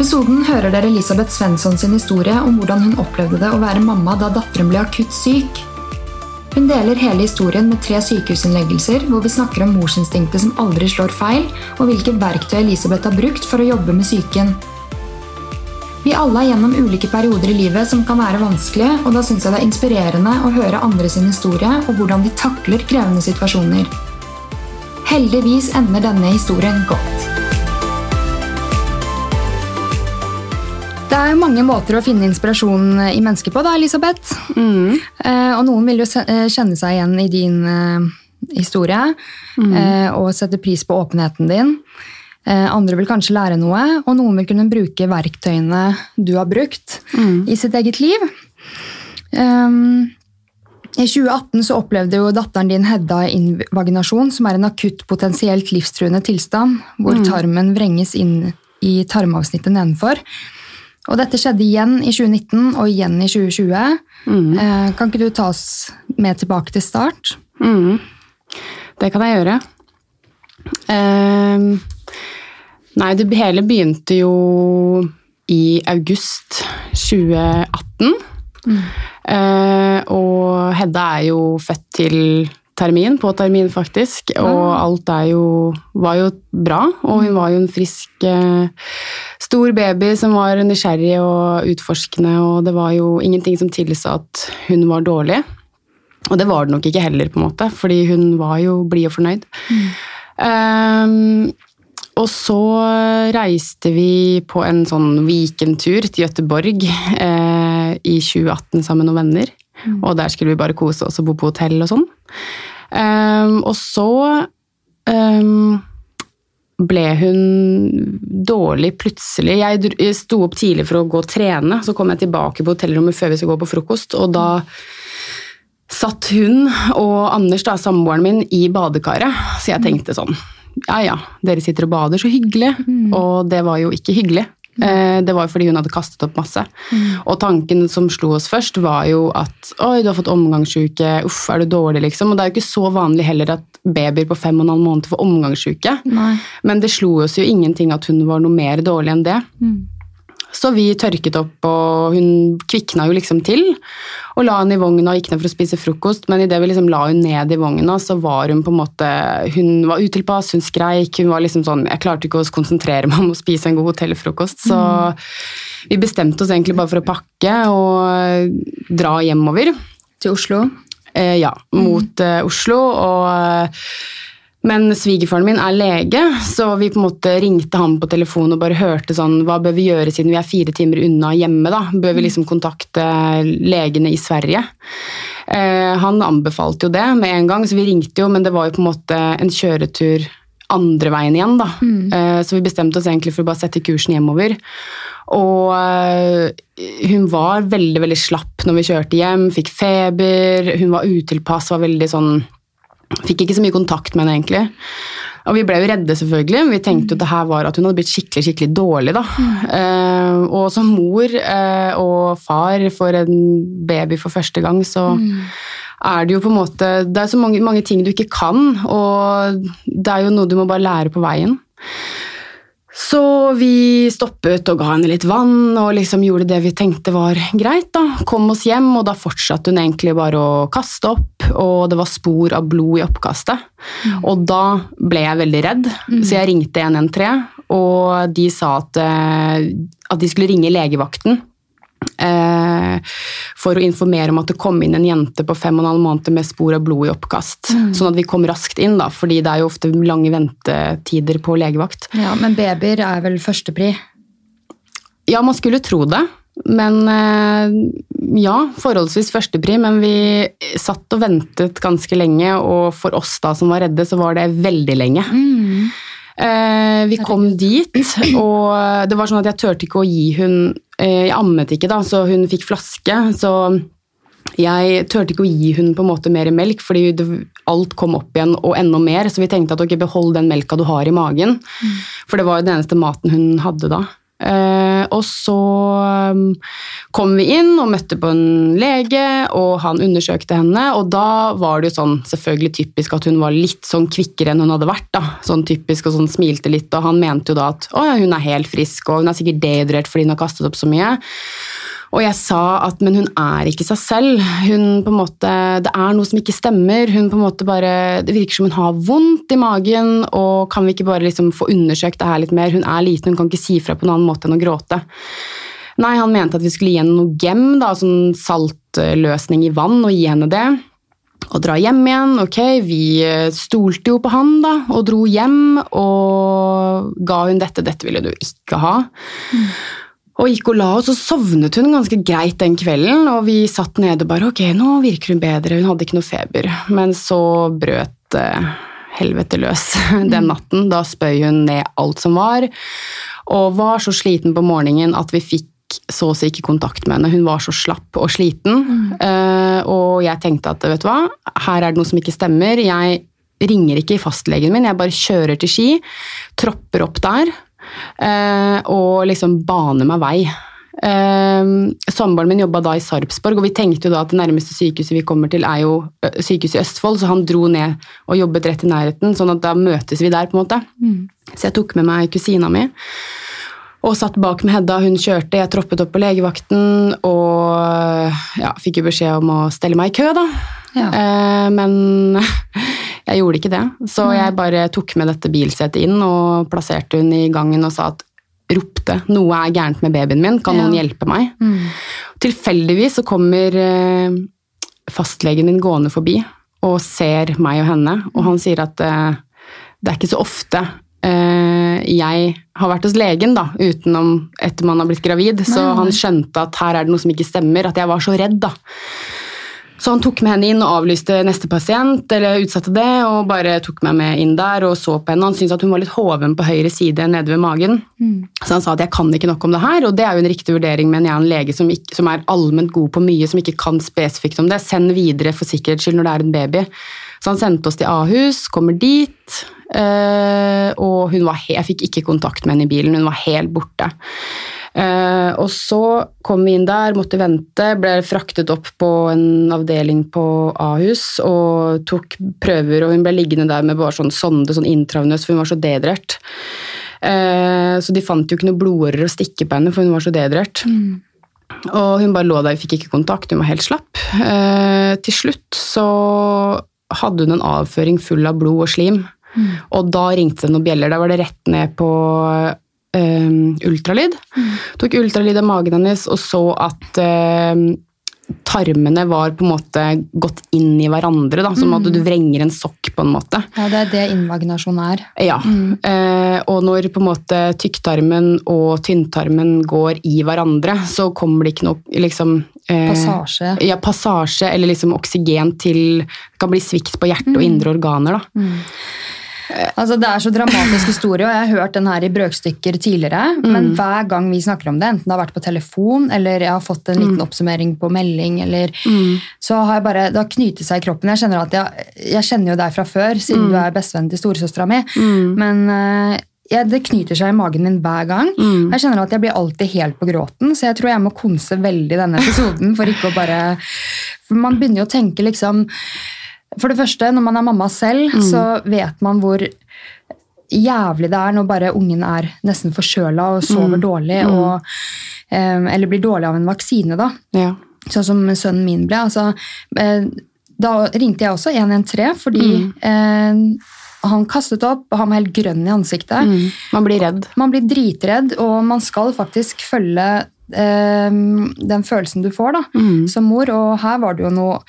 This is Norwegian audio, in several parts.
episoden hører dere Elisabeth Svensson sin historie om hvordan hun opplevde det å være mamma da datteren ble akutt syk. Hun deler hele historien med tre sykehusinnleggelser, hvor vi snakker om morsinstinktet som aldri slår feil, og hvilke verktøy Elisabeth har brukt for å jobbe med psyken. Vi alle er gjennom ulike perioder i livet som kan være vanskelige, og da syns jeg det er inspirerende å høre andre sin historie og hvordan de takler krevende situasjoner. Heldigvis ender denne historien godt. Det er jo mange måter å finne inspirasjon i mennesker på, da, Elisabeth. Eh, og noen vil jo eh, kjenne seg igjen i din eh, historie eh, og sette pris på åpenheten din. Eh, andre vil kanskje lære noe, og noen vil kunne bruke verktøyene du har brukt i sitt eget liv. Um, I 2018 så opplevde jo datteren din Hedda invaginasjon, som er en akutt potensielt livstruende tilstand, hvor tarmen vrenges inn i tarmavsnittet nedenfor. Og dette skjedde igjen i 2019 og igjen i 2020. Mm. kan ikke du ta oss med tilbake til start? Mm. Det kan jeg gjøre. Uh, nei, det hele begynte jo i august 2018. Eh, og Hedda er jo født til termin, på termin faktisk, og alt er jo, var jo bra. Og hun var jo en frisk, eh, stor baby som var nysgjerrig og utforskende, og det var jo ingenting som tilsa at hun var dårlig. Og det var det nok ikke heller, på en måte, fordi hun var jo blid og fornøyd. Ehm, og så reiste vi på en sånn weekendtur til Gøteborg eh, i 2018 sammen med noen venner. Og der skulle vi bare kose oss og bo på hotell og sånn. Ehm, og så um, ble hun dårlig plutselig. Jeg sto opp tidlig for å gå og trene, så kom jeg tilbake på hotellrommet før vi skulle gå på frokost, og da satt hun og Anders, da, samboeren min, i badekaret. Så jeg tenkte sånn Ja ja, dere sitter og bader, så hyggelig. Og det var jo ikke hyggelig. Eh, Det var jo fordi hun hadde kastet opp masse. Og tanken som slo oss først, var jo at oi, du har fått omgangssjuke, uff, er du dårlig, liksom. Og det er jo ikke så vanlig heller at babyer på fem og en halv måned får omgangssjuke. Men det slo oss jo ingenting at hun var noe mer dårlig enn det. Så vi tørket opp, og hun kvikna jo liksom til. Og la henne i vogna og gikk ned for å spise frokost. Men idet vi liksom la hun ned i vogna, så var hun på en måte Hun var utilpass, hun skreik. Hun var liksom sånn Jeg klarte ikke å konsentrere meg om å spise en god hotellfrokost. Så vi bestemte oss egentlig bare for å pakke og dra hjemover. Til Oslo? Eh, ja, mot eh, Oslo. Og, men svigerfaren min er lege, så vi på en måte ringte han på telefon og bare hørte sånn Hva bør vi gjøre siden vi er fire timer unna hjemme, da? Bør vi liksom kontakte legene i Sverige? Eh, han anbefalte jo det med en gang, så vi ringte jo, men det var jo på en måte en kjøretur andre veien igjen, da. Eh, så vi bestemte oss egentlig for å bare sette kursen hjemover. Og eh, hun var veldig veldig slapp når vi kjørte hjem, fikk feber, hun var utilpass, var veldig sånn Fikk ikke så mye kontakt med henne, egentlig. Og vi ble jo redde, selvfølgelig. Vi tenkte jo at det her var at hun hadde blitt skikkelig skikkelig dårlig. da. Eh, og som mor eh, og far for en baby for første gang, så er det jo på en måte Det er så mange, mange ting du ikke kan, og det er jo noe du må bare lære på veien. Så vi stoppet og ga henne litt vann og liksom gjorde det vi tenkte var greit. da. Kom oss hjem, og da fortsatte hun egentlig bare å kaste opp, og det var spor av blod i oppkastet. Og da ble jeg veldig redd, så jeg ringte 113, og de sa at, eh, at de skulle ringe legevakten. Eh, for å informere om at det kom inn en jente på fem og en halv måned med spor av blod i oppkast. Sånn at vi kom raskt inn, da, fordi det er jo ofte lange ventetider på legevakt. Ja, Men babyer er vel førstepri? Ja, man skulle tro det. Men eh, ja, forholdsvis førstepri, men vi satt og ventet ganske lenge, og for oss da som var redde, så var det veldig lenge. Eh, vi kom dit, og det var sånn at jeg turte ikke å gi hun eh, Jeg ammet ikke, da, så hun fikk flaske. Så jeg turte ikke å gi hun på en måte mer melk, fordi det, alt kom opp igjen og enda mer. Så vi tenkte at ok, behold den melka du har i magen. For det var jo den eneste maten hun hadde da. Eh, og så um, kom vi inn og møtte på en lege, og han undersøkte henne. Og da var det jo sånn selvfølgelig typisk at hun var litt sånn kvikkere enn hun hadde vært. da, Sånn typisk og sånn smilte litt, og han mente jo da at å, ja, hun er helt frisk, og hun er sikkert dehydrert fordi hun har kastet opp så mye. Og jeg sa at men hun er ikke seg selv. Hun på en måte, Det er noe som ikke stemmer. Hun på en måte bare, Det virker som hun har vondt i magen, og kan vi ikke bare liksom få undersøkt det her litt mer? Hun er liten, hun kan ikke si fra på en annen måte enn å gråte. Nei, han mente at vi skulle gi henne noe gem, da, sånn saltløsning i vann, og gi henne det. Og dra hjem igjen. Ok, vi stolte jo på han, da, og dro hjem og ga hun dette. Dette ville du ikke ha. Mm. Og gikk og la oss, og sovnet hun ganske greit den kvelden. Og vi satt nede og bare ok, nå virker hun bedre, hun hadde ikke noe feber. Men så brøt uh, helvete løs den natten. Da spøy hun ned alt som var, og var så sliten på morgenen at vi fikk så å si ikke kontakt med henne. Hun var så slapp og sliten. Mm. Uh, og jeg tenkte at vet du hva, her er det noe som ikke stemmer. Jeg ringer ikke i fastlegen min, jeg bare kjører til Ski, tropper opp der. Eh, og liksom bane meg vei. Uh, Samboeren min jobba da i Sarpsborg, og vi tenkte jo da at det nærmeste sykehuset vi kommer til, er jo sykehuset i Østfold, så han dro ned og jobbet rett i nærheten, sånn at da møtes vi der, på en måte. Mm. Så jeg tok med meg kusina mi. Og satt bak med Hedda, hun kjørte, jeg troppet opp på legevakten og ja, fikk jo beskjed om å stelle meg i kø, da. Ja. Uh, men jeg gjorde ikke det. Så jeg bare tok med dette bilsetet inn og plasserte hun i gangen og sa at ropte 'noe er gærent med babyen min, kan noen hjelpe meg'? Mm. Tilfeldigvis så kommer eh, fastlegen min gående forbi og ser meg og henne, og han sier at eh, det er ikke så ofte eh, jeg har vært hos legen da, utenom etter man har blitt gravid, så han skjønte at her er det noe som ikke stemmer, at jeg var så redd. da. Så han tok med henne inn og avlyste neste pasient, eller utsatte det, og bare tok meg med inn der og så på henne. Han syntes at hun var litt hoven på høyre side nede ved magen. Mm. Så han sa at jeg kan ikke nok om det her, og det er jo en riktig vurdering, men jeg er en lege som, ikke, som er allment god på mye, som ikke kan spesifikt om det. Send videre for sikkerhets skyld når det er en baby. Så han sendte oss til Ahus, kommer dit, øh, og var, jeg fikk ikke kontakt med henne i bilen, hun var helt borte. Uh, og så kom vi inn der, måtte vente, ble fraktet opp på en avdeling på Ahus og tok prøver, og hun ble liggende der med bare sånn sonde, sånn intravenøs, for hun var så dehydrert. Uh, så de fant jo ikke noen blodårer å stikke på henne, for hun var så dehydrert. Mm. Og hun bare lå der, vi fikk ikke kontakt, hun var helt slapp. Uh, til slutt så hadde hun en avføring full av blod og slim. Mm. Og da ringte det noen bjeller. Da var det rett ned på um, ultralyd. Mm. Tok ultralyd av magen hennes og så at um, tarmene var på en måte gått inn i hverandre. Da, som mm. at du vrenger en sokk, på en måte. Ja, Det er det invaginasjon er. Ja. Mm. Eh, og når på en måte tykktarmen og tynntarmen går i hverandre, så kommer det ikke noe liksom, eh, Passasje. Ja, passasje eller liksom oksygen til Det kan bli svikt på hjerte og mm. indre organer. da. Mm. Altså, det er så dramatisk historie, og jeg har hørt den her i brøkstykker tidligere. Mm. Men hver gang vi snakker om det, enten det har vært på telefon eller jeg har fått en liten mm. oppsummering på melding, eller, mm. så har jeg bare, det har knyttet seg i kroppen. Jeg kjenner, jeg, jeg kjenner jo deg fra før, siden mm. du er bestevennen til storesøstera mi. Mm. Men uh, ja, det knyter seg i magen min hver gang. Mm. Jeg kjenner at jeg blir alltid helt på gråten, så jeg tror jeg må konse veldig denne episoden. For ikke å bare For man begynner jo å tenke liksom for det første, når man er mamma selv, mm. så vet man hvor jævlig det er når bare ungen er nesten forkjøla og sover mm. dårlig, mm. og, um, eller blir dårlig av en vaksine. da. Ja. Sånn som sønnen min ble. Altså, eh, da ringte jeg også 113 fordi eh, han kastet opp, og han var helt grønn i ansiktet. Mm. Man blir redd. Man blir dritredd, og man skal faktisk følge eh, den følelsen du får da, mm. som mor. Og her var det jo noe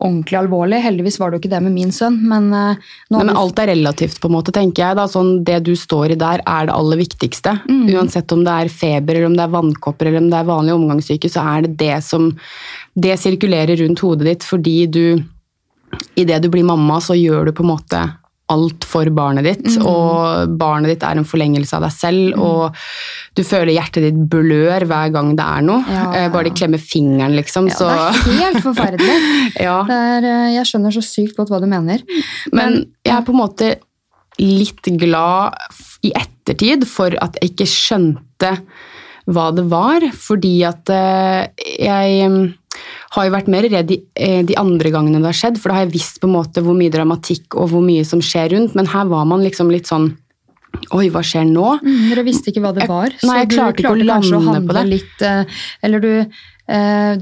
ordentlig alvorlig. Heldigvis var det jo ikke det med min sønn. Men, uh, Nei, men alt er relativt, på en måte, tenker jeg. Da. Sånn, det du står i der, er det aller viktigste. Mm. Uansett om det er feber, eller om det er vannkopper eller om det er vanlig omgangssyke, så er det det som Det sirkulerer rundt hodet ditt fordi du Idet du blir mamma, så gjør du på en måte alt for barnet ditt, mm. og barnet ditt er en forlengelse av deg selv. Mm. og Du føler hjertet ditt blør hver gang det er noe. Ja, ja. Eh, bare de klemmer fingeren, liksom. Ja, det er helt forferdelig. ja. er, eh, jeg skjønner så sykt godt hva du mener. Men, Men jeg er på en måte litt glad i ettertid for at jeg ikke skjønte hva det var, fordi at eh, jeg har jo vært mer redd de, eh, de, andre gangene det har skjedd, for da har jeg visst på en måte hvor mye dramatikk og hvor mye som skjer rundt, men her var man liksom litt sånn Oi, hva skjer nå? Mm, dere visste ikke hva det var. Jeg, nei, jeg klarte, klarte ikke å det. Litt, eh, eller du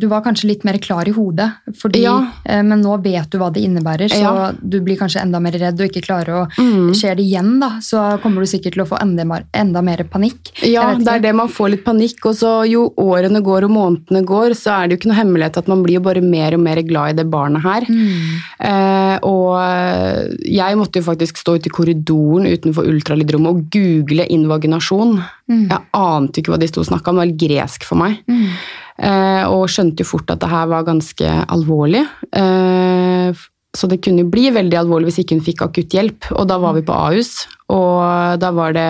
du var kanskje litt mer klar i hodet, fordi, ja. Eh, men nå vet du hva det innebærer. Så ja. du blir kanskje enda mer redd og ikke klarer å mm. Skjer det igjen, da, så kommer du sikkert til å få enda, enda mer panikk. Ja, det er det man får litt panikk. Og så jo årene går og månedene går, så er det jo ikke noe hemmelighet at man blir jo bare mer og mer glad i det barnet her. Mm. Eh, og jeg måtte jo faktisk stå ute i korridoren utenfor ultralydrommet og google invaginasjon. Mm. Jeg ante ikke hva de sto og snakka om, det var gresk for meg. Mm. Eh, og skjønte jo fort at det her var ganske alvorlig. Eh, så det kunne jo bli veldig alvorlig hvis ikke hun fikk akutt hjelp. Og da var vi på Ahus, og da var det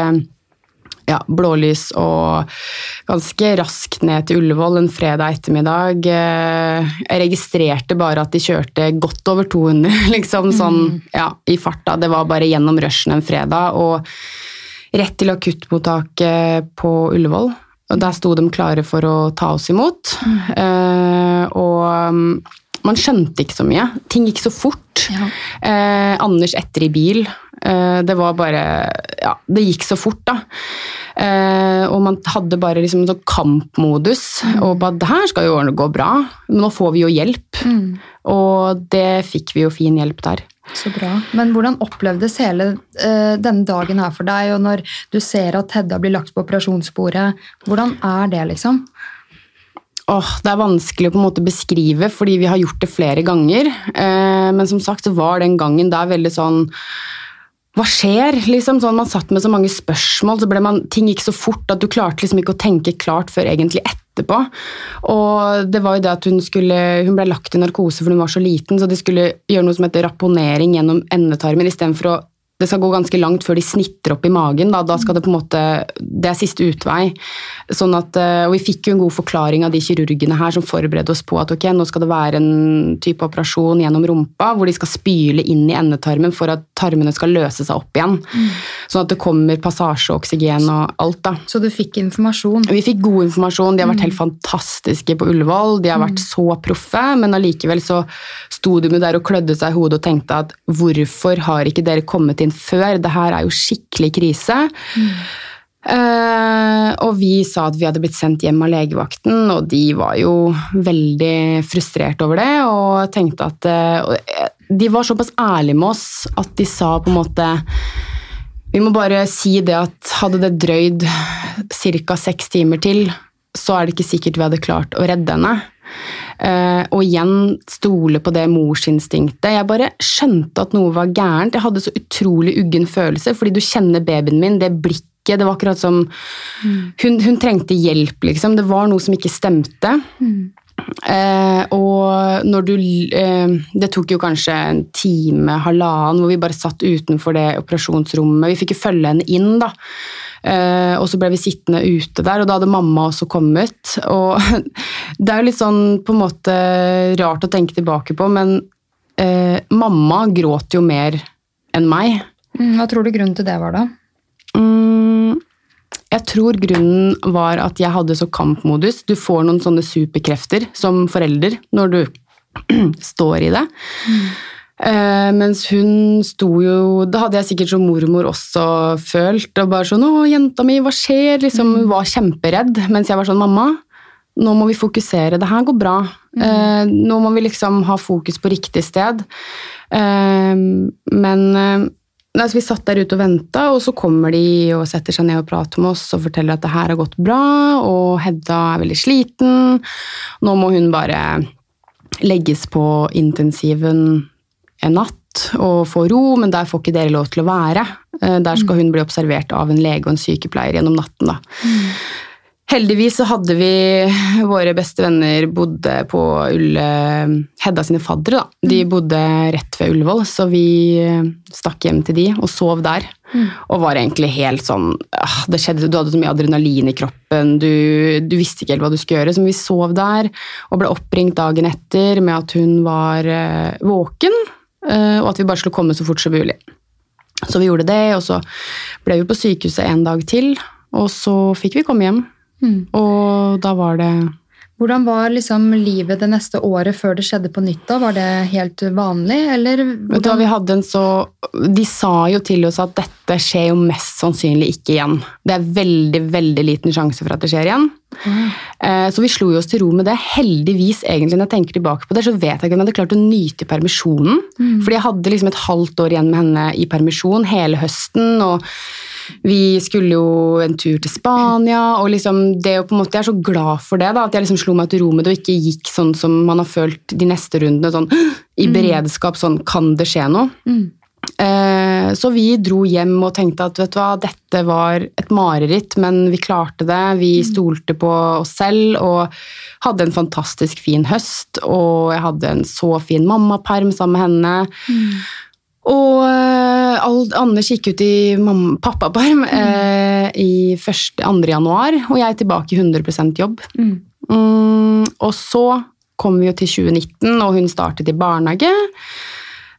ja, blålys og ganske raskt ned til Ullevål en fredag ettermiddag. Eh, jeg registrerte bare at de kjørte godt over 200, liksom sånn mm. ja, i farta. Det var bare gjennom rushen en fredag. og rett til akuttmottaket på Ullevål. Og der sto de klare for å ta oss imot. Mm. Uh, og man skjønte ikke så mye. Ting gikk så fort. Ja. Uh, Anders etter i bil. Uh, det var bare Ja, det gikk så fort, da. og man hadde bare liksom en sånn kampmodus. Mm. Og bare 'Det her skal jo gå bra. Nå får vi jo hjelp'. Mm. Og det fikk vi jo fin hjelp der. Så bra. Men hvordan opplevdes hele uh, denne dagen her for deg, og når du ser at Hedda blir lagt på operasjonsbordet, hvordan er det, liksom? Åh, det er vanskelig å på en måte beskrive, fordi vi har gjort det flere ganger. Eh, men som sagt så var den gangen der veldig sånn hva skjer? Liksom, sånn, man satt med så mange spørsmål, så ble man, ting gikk så fort at du klarte liksom ikke å tenke klart før egentlig etterpå. Og det var jo det at hun skulle Hun ble lagt i narkose fordi hun var så liten, så de skulle gjøre noe som heter rapponering gjennom endetarmen istedenfor å det skal gå ganske langt før de snitter opp i magen. Da, da skal Det på en måte, det er siste utvei. Sånn at, eh, og Vi fikk jo en god forklaring av de kirurgene her som forberedte oss på at ok, nå skal det være en type operasjon gjennom rumpa hvor de skal spyle inn i endetarmen for at tarmene skal løse seg opp igjen. Mm. Sånn at det kommer passasje og alt. da. Så du fikk informasjon? Vi fikk god informasjon. De har vært mm. helt fantastiske på Ullevål. De har vært mm. så proffe, men allikevel så sto de der og klødde seg i hodet og tenkte at hvorfor har ikke dere kommet inn før? Det her er jo skikkelig krise. Mm. Og vi sa at vi hadde blitt sendt hjem av legevakten, og de var jo veldig frustrert over det og tenkte at uh, De var såpass ærlige med oss at de sa på en måte Vi må bare si det at hadde det drøyd ca. seks timer til, så er det ikke sikkert vi hadde klart å redde henne. Uh, og igjen stole på det morsinstinktet. Jeg bare skjønte at noe var gærent. Jeg hadde så utrolig uggen følelse, fordi du kjenner babyen min, det blikket Det var akkurat som mm. hun, hun, trengte hjelp, liksom. Det var noe som ikke stemte. Mm. Uh, og når du eh, Det tok jo kanskje en time, halvannen, hvor vi bare satt utenfor det operasjonsrommet. Vi fikk jo følge henne inn, da. Eh, og så ble vi sittende ute der, og da hadde mamma også kommet. Og det er jo litt sånn på en måte rart å tenke tilbake på, men uh, mamma gråt jo mer enn meg. Mm, hva tror du grunnen til det var, da? Jeg tror grunnen var at jeg hadde så kampmodus. Du får noen sånne superkrefter som forelder når du står i det. Uh, mens hun sto jo Det hadde jeg sikkert som mormor også følt. og bare sånn 'Å, jenta mi, hva skjer?' Liksom, Hun var kjemperedd. Mens jeg var sånn 'Mamma, nå må vi fokusere. Det her går bra. Uh, nå må vi liksom ha fokus på riktig sted. Uh, men altså, vi satt der ute og venta, og så kommer de og setter seg ned og prater med oss og forteller at det her har gått bra, og Hedda er veldig sliten. Nå må hun bare legges på intensiven en natt og få ro, men der får ikke dere lov til å være. Eh, der skal hun bli observert av en lege og en sykepleier gjennom natten. Da. Mm. Heldigvis så hadde vi våre beste venner bodde på Ulle Hedda sine faddere. da. De mm. bodde rett ved Ullevål, så vi eh, stakk hjem til de og sov der. Mm. Og var egentlig helt sånn ah, det skjedde, Du hadde så mye adrenalin i kroppen, du, du, visste ikke helt hva du skulle gjøre. Så vi sov der og ble oppringt dagen etter med at hun var uh, våken. Eh, og at vi bare skulle komme så fort som mulig. Så vi gjorde det, og så ble vi på sykehuset en dag til. Og så fikk vi komme hjem. Og da var det Hvordan var liksom livet det neste året før det skjedde på nytt? da? Var det helt vanlig, eller du vi hadde en så De sa jo til oss at dette skjer jo mest sannsynlig ikke igjen. Det er veldig veldig liten sjanse for at det skjer igjen. Mm. Så vi slo oss til ro med det. Heldigvis, egentlig, når jeg tenker tilbake på det, så vet jeg ikke om jeg hadde klart å nyte permisjonen. Fordi jeg hadde liksom et halvt år igjen med henne i permisjon hele høsten. og vi skulle jo en tur til Spania, og liksom det å på en måte, jeg er så glad for det. da, At jeg liksom slo meg til ro med det og ikke gikk sånn som man har følt de neste rundene. sånn I beredskap, sånn kan det skje noe? Eh, Så vi dro hjem og tenkte at vet du hva, dette var et mareritt, men vi klarte det. Vi stolte på oss selv og hadde en fantastisk fin høst. Og jeg hadde en så fin mammaperm sammen med henne. Og eh, all- Anders gikk ut i mamma- pappaperm eh, i 1. 2. januar, og jeg er tilbake i 100 jobb. Mm. Mm, og så kom vi jo til 2019, og hun startet i barnehage.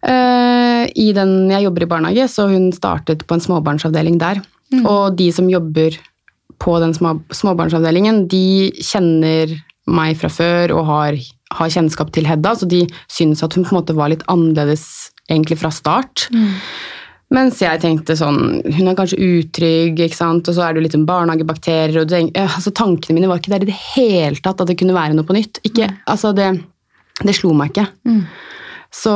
Eh, i den, jeg jobber i barnehage, så hun startet på en småbarnsavdeling der. Og de som jobber på den små, småbarnsavdelingen, de kjenner meg fra før og har, har kjennskap til Hedda, så de syns at hun på en måte var litt annerledes egentlig fra start. Mens jeg tenkte sånn Hun er kanskje utrygg, ikke sant? og så er det jo litt barnehagebakterier. og ja, altså Tankene mine var ikke der i det hele tatt at det kunne være noe på nytt. Ikke, altså det, det slo meg ikke. Så,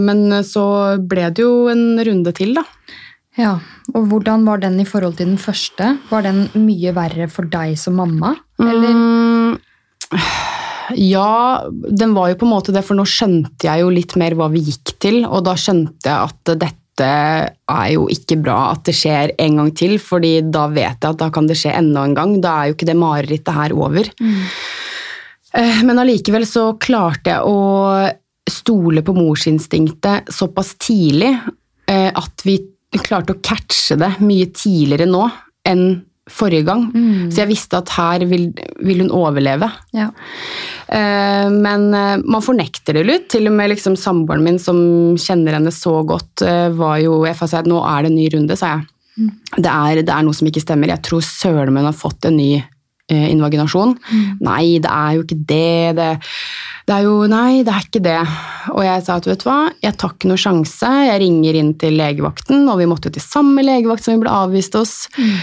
men så ble det jo en runde til, da. Ja, og Hvordan var den i forhold til den første? Var den mye verre for deg som mamma? Eller? Mm, ja, den var jo på en måte det, for nå skjønte jeg jo litt mer hva vi gikk til, og da skjønte jeg at dette er jo ikke bra at det skjer en gang til, fordi da vet jeg at da kan det skje enda en gang. Da er jo ikke det marerittet her over. Mm. Men allikevel så klarte jeg å stole på morsinstinktet såpass tidlig eh, at vi klarte å catche det mye tidligere nå enn forrige gang. Så jeg visste at her vil, vil hun overleve. Ja. Eh, Men eh, man fornekter det litt. Til og med liksom samboeren min, som kjenner henne så godt, eh, var jo Jeg sa at nå er det en ny runde, sa jeg. Det, er, det er noe som ikke stemmer. Jeg tror søren min har fått en ny eh, invaginasjon. Nei, det er jo ikke det. det. Det er jo Nei, det er ikke det. Og jeg sa at vet du hva, jeg tar ikke noe sjanse. Jeg ringer inn til legevakten, og vi måtte jo til samme legevakt som vi ble avvist hos. Mm.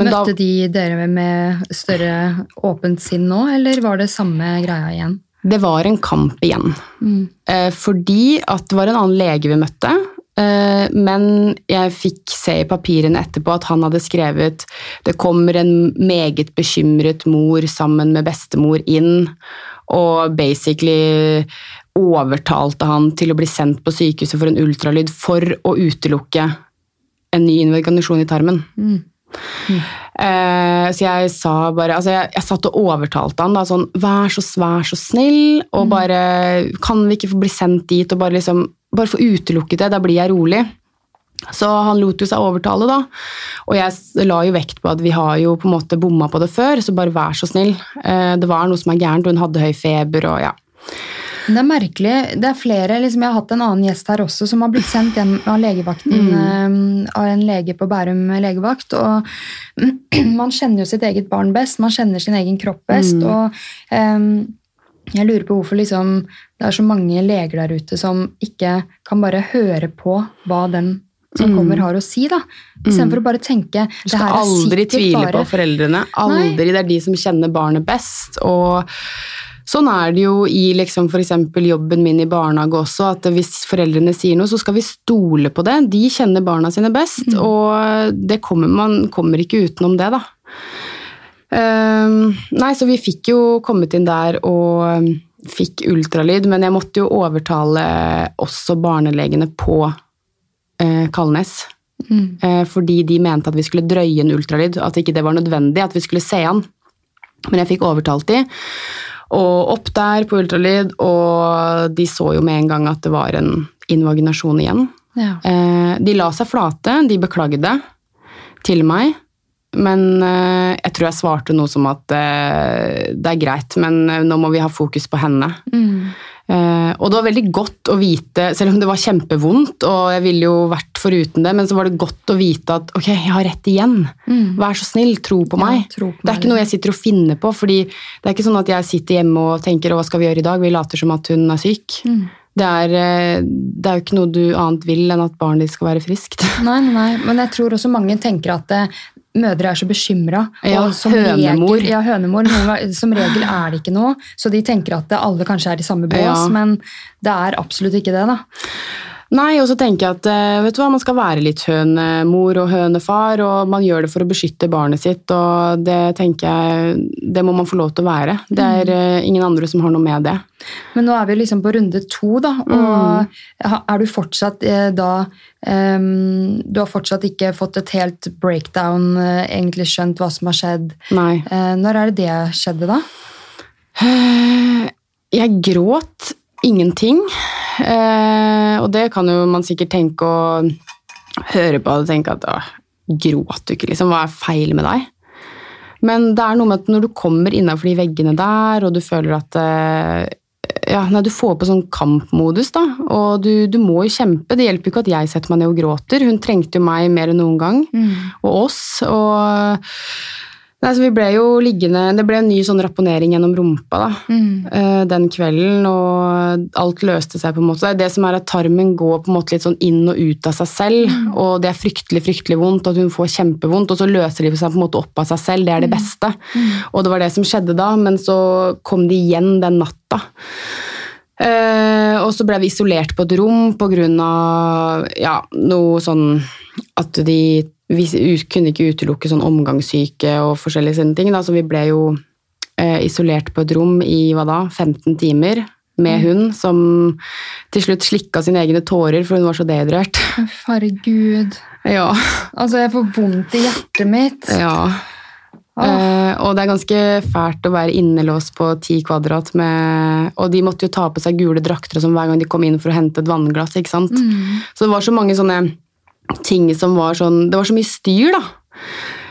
Men da, Møtte de dere med større åpent sinn nå, eller var det samme greia igjen? Det var en kamp igjen. Mm. fordi at det var en annen lege vi møtte. Eh, men jeg fikk se i papirene etterpå at han hadde skrevet det kommer en meget bekymret mor sammen med bestemor inn, og basically overtalte han til å bli sendt på sykehuset for en ultralyd for å utelukke en ny invaginasjon i tarmen. Eh, så jeg sa bare altså jeg, jeg satt og overtalte han da, sånn Vær så vær så snill, og bare Kan vi ikke få bli sendt dit? Og bare liksom Bare få utelukket det, da blir jeg rolig. Så han lot jo seg overtale, da. Og jeg la jo vekt på at vi har jo på en måte bomma på det før, så bare vær så snill. Eh, det var noe som er gærent, hun hadde høy feber og ja. Det er merkelig. Det er flere, liksom Jeg har hatt en annen gjest her også som har blitt sendt hjem av legevakten eh, av en lege på Bærum legevakt. og Man kjenner jo sitt eget barn best, man kjenner sin egen kropp best. og um, jeg lurer på hvorfor liksom, det er så mange leger der ute som ikke kan bare høre på hva den som kommer, har å si. da. Istedenfor å bare tenke Du skal aldri tvile på foreldrene. Aldri. Det er de som kjenner barnet best. og Sånn er det jo i liksom f.eks. jobben min i barnehage også, at hvis foreldrene sier noe, så skal vi stole på det. De kjenner barna sine best, og det kommer, man kommer ikke utenom det, da. Um, nei, så vi fikk jo kommet inn der og fikk ultralyd, men jeg måtte jo overtale også barnelegene på eh, Kalnes. Eh, fordi de mente at vi skulle drøye en ultralyd, at ikke det var nødvendig, at vi skulle se han. Men jeg fikk overtalt de, og opp der på ultralyd, og de så jo med en gang at det var en invaginasjon igjen. Ja. Eh, de la seg flate, de beklagde til meg, men eh, jeg tror jeg svarte noe som at eh, det er greit, men eh, nå må vi ha fokus på henne. Mm. Og det var veldig godt å vite, selv om det var kjempevondt, og jeg ville jo vært foruten det, men så var det godt å vite at ok, jeg har rett igjen. Vær så snill, tro på Ja, meg. tro på det er ikke noe jeg sitter og finner på, fordi det er ikke sånn at jeg sitter hjemme og tenker hva skal vi gjøre i dag? Vi later som at hun er syk. Det, er, det er jo ikke noe du annet vil enn at barnet ditt skal være friskt. Nei, nei, men jeg tror også mange tenker at eh, mødre er så bekymra. Ja, hønemor. Regel, ja, hønemor. Noen Som regel er det ikke noe, så de tenker at alle kanskje er i samme bås, Ja. men det er absolutt ikke det. da. Nei, og så tenker jeg at eh, vet du hva, man skal være litt hønemor og hønefar, og man gjør det for å beskytte barnet sitt, og det tenker jeg, det må man få lov til å være. Det er mm. ingen andre som har noe med det. Men nå er vi liksom på runde to, da, og mm. er du fortsatt eh, da um, Du har fortsatt ikke fått et helt breakdown, eh, egentlig skjønt hva som har skjedd. Nei. Eh, når er det det skjedde, da? Jeg gråt ingenting, eh, og det kan jo man sikkert tenke og høre på og tenke at å, gråt du ikke, liksom? Hva er feil med deg? Men det er noe med at når du kommer innafor de veggene der, og du føler at eh, ja, nei, Du får på sånn kampmodus, da, og du, du må jo kjempe. Det hjelper jo ikke at jeg setter meg ned og gråter. Hun trengte jo meg mer enn noen gang, og oss. og Nei, så vi ble jo liggende, Det ble en ny sånn rapponering gjennom rumpa da, mm. den kvelden, og alt løste seg. på en måte. Det er det som er at Tarmen går på en måte litt sånn inn og ut av seg selv, og det er fryktelig fryktelig vondt, at hun får kjempevondt, og så løser de seg på en måte opp av seg selv. Det er det beste. Og det var det som skjedde da, men så kom de igjen den natta. Uh, og så ble vi isolert på et rom pga. Ja, noe sånn at de Vi kunne ikke utelukke sånn omgangssyke og forskjellige sånne ting. Da, så vi ble jo eh, isolert på et rom i hva da, 15 timer med hun, som til slutt slikka sine egne tårer, for hun var så dehydrert. Herregud. Ja. Altså, jeg får vondt i hjertet mitt. ja. Eh, og det er ganske fælt å være innelåst på ti kvadrat med Og de måtte jo ta på seg gule drakter sånn hver gang de kom inn for å hente et vannglass. ikke sant? Så det var så mange sånne ting som var sånn Det var så mye styr, da.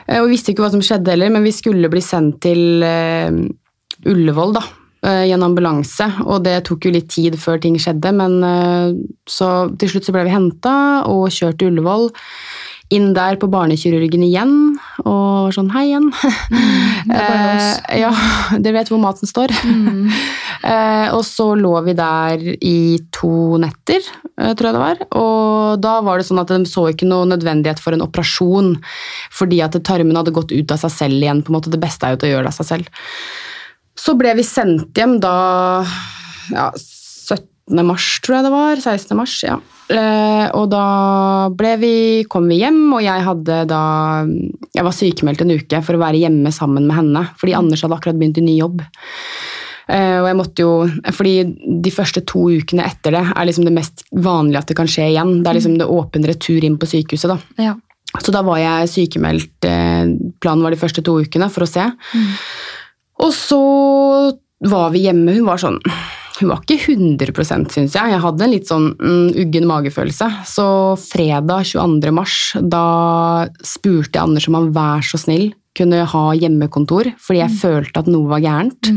Eh, og vi visste ikke hva som skjedde heller, men vi skulle bli sendt til eh, Ullevål, da. eh, I en ambulanse, og det tok jo litt tid før ting skjedde, men så til slutt så ble vi henta og kjørt til Ullevål. Inn der på barnekirurgen igjen, og sånn hei igjen. det bare oss. Eh, ja, dere vet hvor maten står. Eh, og så lå vi der i to netter, eh, tror jeg det var. Og da var det sånn at de så ikke noe nødvendighet for en operasjon, fordi at tarmen hadde gått ut av seg selv igjen. på en måte Det beste er jo til å gjøre det av seg selv. Så ble vi sendt hjem da ja, 17. mars, tror jeg det var. 16. mars, ja. Eh, og da ble vi, kom vi hjem, og jeg hadde da Jeg var sykemeldt en uke for å være hjemme sammen med henne, fordi Anders hadde akkurat begynt i ny jobb. Eh, og jeg måtte jo, fordi De første to ukene etter det er liksom det mest vanlige at det kan skje igjen. Det er liksom det åpen retur inn på sykehuset. da. Ja. Så da var jeg sykemeldt. eh, Planen var de første to ukene for å se. Og så var vi hjemme. Hun var sånn Hun var ikke 100% syns jeg. Jeg hadde en litt sånn mm, uggen magefølelse. Så fredag 22. mars, da spurte jeg Anders om han vær så snill kunne ha hjemmekontor, fordi jeg følte at noe var gærent.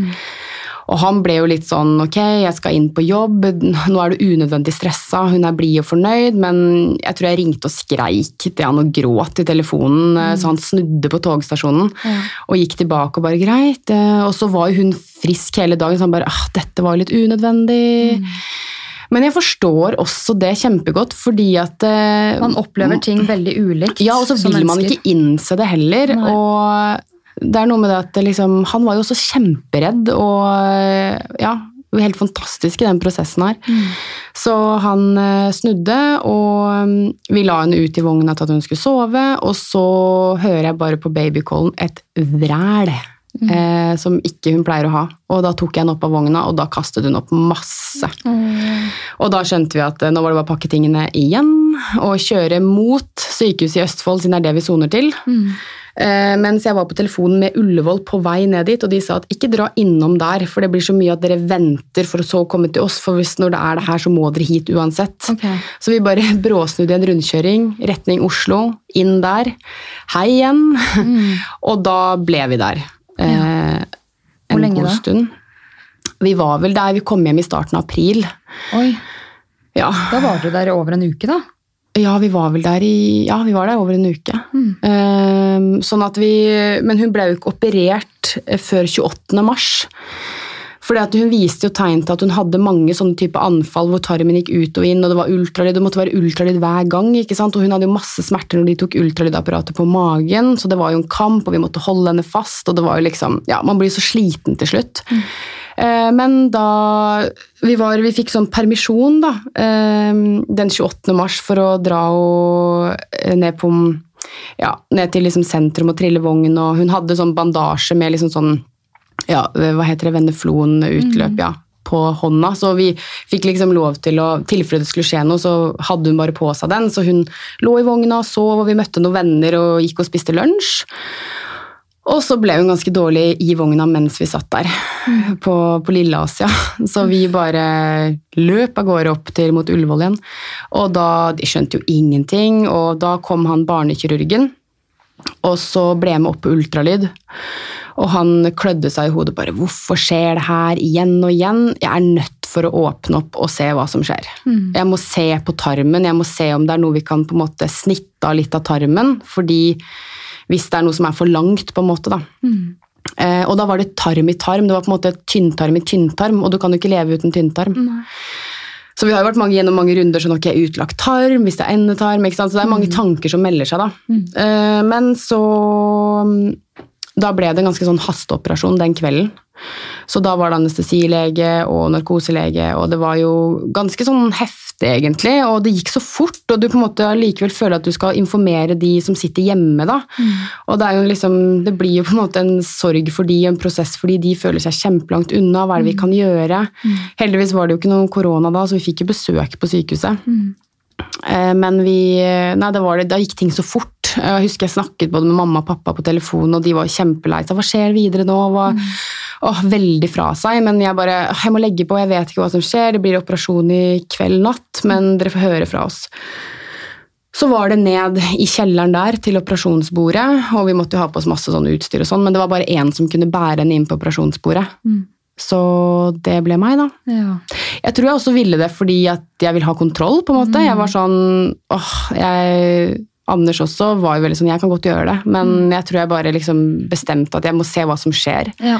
Og han ble jo litt sånn ok, jeg skal inn på jobb, nå er du unødvendig stressa, hun er blid og fornøyd, men jeg tror jeg ringte og skreik til han og gråt i telefonen, så han snudde på togstasjonen og gikk tilbake og bare greit. eh, Og så var jo hun frisk hele dagen, så han bare ah, dette var litt unødvendig. Men jeg forstår også det kjempegodt, fordi at eh, Man opplever ting veldig ulikt. ja, og så vil man ikke innse det heller. Nei. Og det er noe med det at liksom, han var jo også kjemperedd og ja, helt fantastisk i den prosessen her. Mm. Så han eh, snudde, og mm, vi la henne ut i vogna til at hun skulle sove, og så hører jeg bare på babycallen et vræl. Mm. Eh, som ikke hun pleier å ha. Og da tok jeg henne opp av vogna, og da kastet hun opp masse. Mm. Og da skjønte vi at eh, nå var det bare å pakke tingene igjen og kjøre mot sykehuset i Østfold, siden det er det vi soner til. Eh, mens jeg var på telefonen med Ullevål på vei ned dit, og de sa at ikke dra innom der, for det blir så mye at dere venter for å så komme til oss, for hvis når det er det her, så må dere hit uansett. Okay. Så vi bare bråsnudde en rundkjøring, retning Oslo, inn der, hei igjen, og da ble vi der. Ja. Hvor en lenge god da? stund. Vi var vel der, vi kom hjem i starten av april. Oi, Ja, da var dere der i over en uke, da. ja vi var vel der i Ja, vi var der over en uke. Eh, sånn at vi Men hun ble jo ikke operert eh, før 28. mars. Fordi at Hun viste jo tegn til at hun hadde mange sånne type anfall hvor tarmen gikk ut og inn, og det var ultralyd, det måtte være ultralyd hver gang. ikke sant? Og Hun hadde jo masse smerter når de tok ultralydapparatet på magen, så det var jo en kamp, og vi måtte holde henne fast. og det var jo liksom, ja, Man blir så sliten til slutt. Eh, Men da vi, var, vi fikk sånn permisjon da, eh, den 28. mars for å dra og, eh, ned, på, ja, ned til liksom sentrum og trille vogn, og hun hadde sånn bandasje med liksom sånn ja, hva heter det, Venneflon-utløp, ja, på hånda. Så vi fikk liksom lov til å, tilfelle det skulle skje noe, så hadde hun bare på seg den. Så hun lå i vogna, og sov, og vi møtte noen venner og gikk og spiste lunsj. Og så ble hun ganske dårlig i vogna mens vi satt der på, på Lilleasia. Så vi bare løp av gårde opp til mot Ullevål igjen. Og da, De skjønte jo ingenting, og da kom han barnekirurgen. Og så ble jeg med opp på ultralyd. Og han klødde seg i hodet bare 'Hvorfor skjer det her igjen og igjen?' Jeg er nødt for å åpne opp og se hva som skjer. Jeg må se på tarmen, jeg må se om det er noe vi kan på en måte snitte av litt av tarmen. fordi hvis det er noe som er for langt, på en måte, da. Eh, og da var det tarm i tarm. Det var på en måte tynntarm i tynntarm, og du kan jo ikke leve uten tynntarm. Så vi har jo vært mange, gjennom mange runder sånn ok, utlagt tarm, hvis det er endetarm. ikke sant? Så det er mange tanker som melder seg da. Eh, men så mm, Da ble det en ganske sånn hasteoperasjon den kvelden. Så da var det anestesilege og narkoselege, og det var jo ganske sånn heftig, egentlig. Og det gikk så fort, og du på en måte likevel føler at du skal informere de som sitter hjemme, da. Og det liksom Det blir jo på en måte en sorg for de, en prosess fordi de føler seg kjempelangt unna. Hva er det vi kan gjøre? Heldigvis var det jo ikke noe korona da, så vi fikk jo besøk på sykehuset. Eh, Men vi, nei, det var det, da gikk ting så fort. Jeg husker jeg snakket både med mamma og pappa på telefonen, og de var kjempelei seg. Hva skjer videre nå? Hva? Åh, veldig fra seg, men jeg bare Jeg må legge på, jeg vet ikke hva som skjer. Det blir operasjon i kveld natt, men dere får høre fra oss. Så var det ned i kjelleren der til operasjonsbordet, og vi måtte jo ha på oss masse sånn utstyr og sånn, men det var bare én som kunne bære henne inn på operasjonsbordet. Så det ble meg, da. Ja. Jeg tror jeg også ville det fordi at jeg vil ha kontroll, på en måte. Jeg var sånn åh, jeg, Anders også var jo veldig sånn Jeg kan godt gjøre det, men jeg tror jeg bare liksom bestemte at jeg må se hva som skjer. Ja.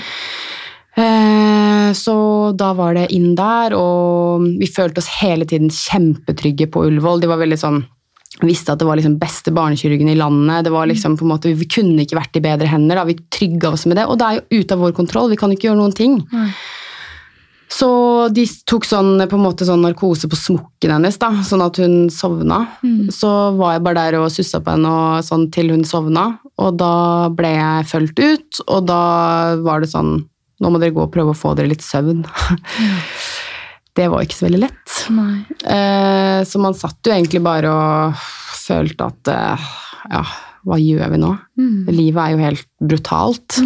Eh, Så da var det inn der, og vi følte oss hele tiden kjempetrygge på Ullevål. De var veldig sånn visste at det var liksom beste barnekirurgen i landet. det var liksom på en måte, Vi kunne ikke vært i bedre hender. da, Vi trygga oss med det. Og det er jo ute av vår kontroll. Vi kan ikke gjøre noen ting. Nei. Så de tok sånn, på en måte sånn narkose på smokken hennes, da, sånn at hun sovna. Så var jeg bare der og sussa på henne og sånn til hun sovna. Og da ble jeg fulgt ut, og da var det sånn Nå må dere gå og prøve å få dere litt søvn. Det var ikke så veldig lett. Eh, så man satt jo egentlig bare og følte at eh, Ja, hva gjør vi nå? Livet er jo helt brutalt.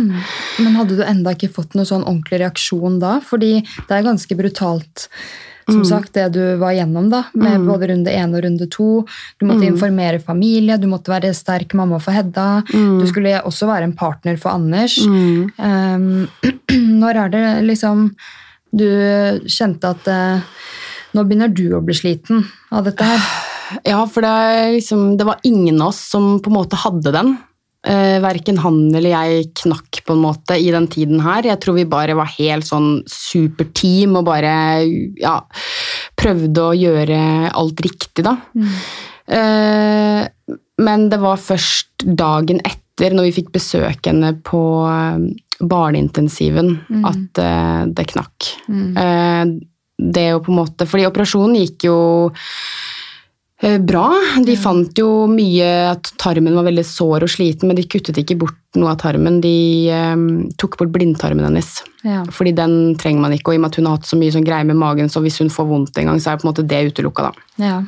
Men hadde du enda ikke fått noen sånn ordentlig reaksjon da? Fordi det er ganske brutalt, som sagt, det du var gjennom da, med både runde én og runde to. Du måtte informere familie, du måtte være sterk mamma for Hedda. Du skulle også være en partner for Anders. Um, når er det liksom du kjente at eh, nå begynner du å bli sliten av dette her? Ja, for det, liksom, det var ingen av oss som på en måte hadde den. Eh, verken han eller jeg knakk på en måte i den tiden her. Jeg tror vi bare var helt sånn superteam og bare ja, prøvde å gjøre alt riktig, da. Eh, men det var først dagen etter, når vi fikk besøk henne på barneintensiven, barneintensiven, at uh, det knakk. Eh, det jo på en måte, fordi operasjonen gikk jo eh, bra. De fant jo mye at tarmen var veldig sår og sliten, men de kuttet ikke bort noe av tarmen. De eh, tok bort blindtarmen hennes. Ja. Fordi den trenger man ikke, og i og med at hun har hatt så mye sånn greier med magen, så hvis hun får vondt en gang, så er på en måte det utelukka, da. Ja.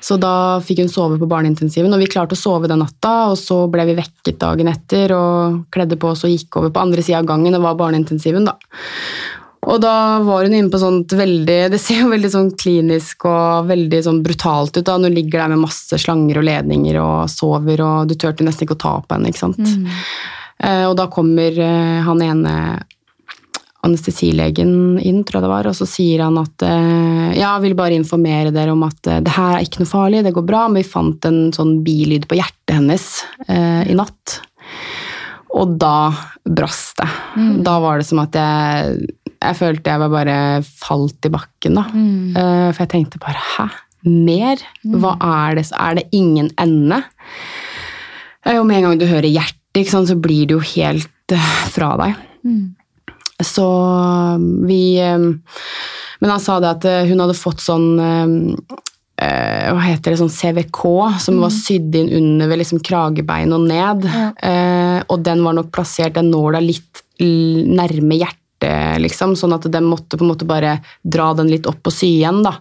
Så da fikk hun sove på barneintensiven, og vi klarte å sove den natta. Og så ble vi vekket dagen etter og kledde på oss og gikk over på andre sida av gangen. Det var barneintensiven, da. Og da var hun inne på sånt veldig Det ser jo veldig sånn klinisk og veldig sånn brutalt ut. da, hun ligger der med masse slanger og ledninger og sover, og du turte nesten ikke å ta på henne. ikke sant? Eh, og da kommer eh, han ene anestesilegen inn, tror jeg det var, og så sier han at eh, ja, jeg vil bare informere dere om at eh, det her er ikke noe farlig, det går bra, men vi fant en sånn bilyd på hjertet hennes eh, i natt. Og da brast det. Da var det som at jeg Jeg følte jeg var bare falt i bakken, da. Eh, for jeg tenkte bare hæ? Mer? Hva er det? Er det ingen ende? jo Og med en gang du hører hjertet, sant, så blir det jo helt fra deg. Så vi eh, Men han sa det at eh, hun hadde fått sånn eh, eh, hva heter det, sånn CVK, som var sydd inn under ved liksom kragebein og ned. Ja. Eh, og den var nok plassert, den nåla, litt nærme hjertet, liksom, sånn at den måtte på en måte bare dra den litt opp og sy igjen. da.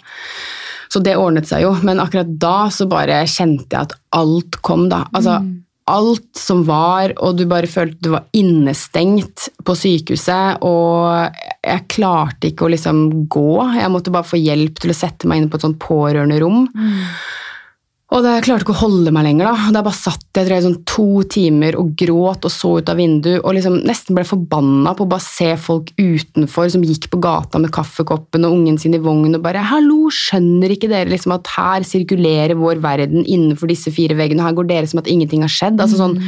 Så det ordnet seg jo, men akkurat da så bare kjente jeg at alt kom, da. Altså, Alt som var, og du bare følte du var innestengt på sykehuset, og jeg klarte ikke å liksom gå. Jeg måtte bare få hjelp til å sette meg inn på et sånt pårørenderom. Og det, jeg klarte ikke å holde meg lenger. da. Da bare satt jeg tror jeg, sånn to timer og gråt og så ut av vinduet og liksom nesten ble forbanna på å bare se folk utenfor som gikk på gata med kaffekoppen og ungen sin i vogn og bare 'Hallo, skjønner ikke dere liksom at her sirkulerer vår verden innenfor disse fire veggene? Her går dere som at ingenting har skjedd?' Altså sånn,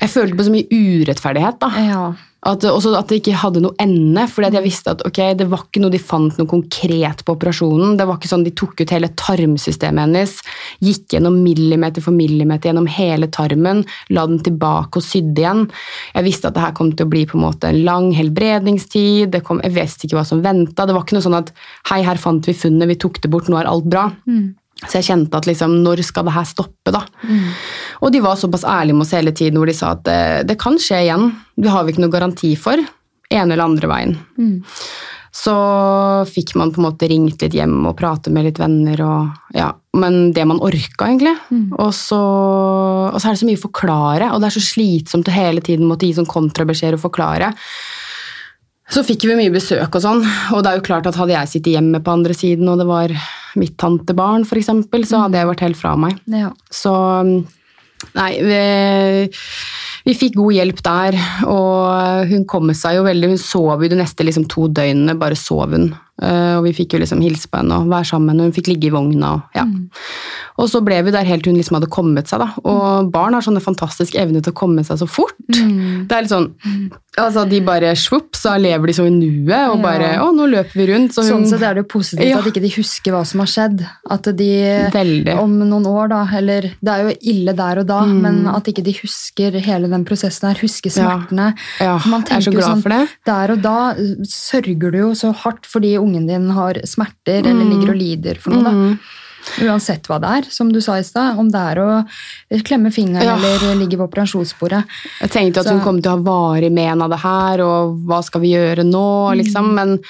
Jeg følte på så mye urettferdighet. da. Ja. At, også at det ikke hadde noe ende, fordi jeg visste at okay, det var ikke noe de fant noe konkret på operasjonen. Det var ikke sånn De tok ut hele tarmsystemet hennes, gikk gjennom millimeter for millimeter gjennom hele tarmen, la den tilbake og sydde igjen. Jeg visste at det her kom til å bli på en måte en lang helbredningstid. Det kom, jeg visste ikke hva som venta. Det var ikke noe sånn at hei, her fant vi funnet, vi tok det bort, nå er alt bra. Så jeg kjente at liksom, når skal det her stoppe, da? Og de var såpass ærlige med oss hele tiden hvor de sa at det, det kan skje igjen. Det har vi ikke noe garanti for. Ene eller andre veien. Så fikk man på en måte ringt litt hjem og pratet med litt venner. Og, ja, men det man orka, egentlig. Og, så, og så er det så mye å forklare, og det er så slitsomt å hele tiden måtte gi sånn kontrabeskjeder og forklare. Så fikk vi mye besøk og sånn, og det er jo klart at hadde jeg sittet hjemme på andre siden, og det var mitt tantebarn, eksempel, så hadde jeg vært helt fra meg. ja. Så nei, vi, vi fikk god hjelp der, og hun kom seg jo veldig Hun sov jo de neste liksom, to døgnene, bare sov hun. Eh, og vi fikk jo liksom hilse på henne og være sammen, og hun fikk ligge i vogna. Og, ja. og så ble vi der helt til hun liksom hadde kommet seg. da. Og barn har sånne fantastiske evner til å komme seg så fort. Det er litt sånn, altså De bare svopp, så lever de så i nuet, og bare Ja. Å, nå løper vi rundt. Så hun, Sånn sett er det jo positivt Ja. at ikke de husker hva som har skjedd. At de Veldig. om noen år, da, eller Det er jo ille der og da, men at ikke de husker hele den prosessen her, husker smertene. Ja. Ja, For man jeg er så tenker jo glad sånn, for det. Der og da sørger du jo så hardt fordi ungen din har smerter eller Mm. ligger og lider for noe. da. Uansett hva det er, som du sa i stad. Om det er å klemme fingeren Ja. eller ligge på operasjonsbordet. Jeg tenkte at Så- hun kom til å ha varig men av det her, og hva skal vi gjøre nå, Mm. liksom. Men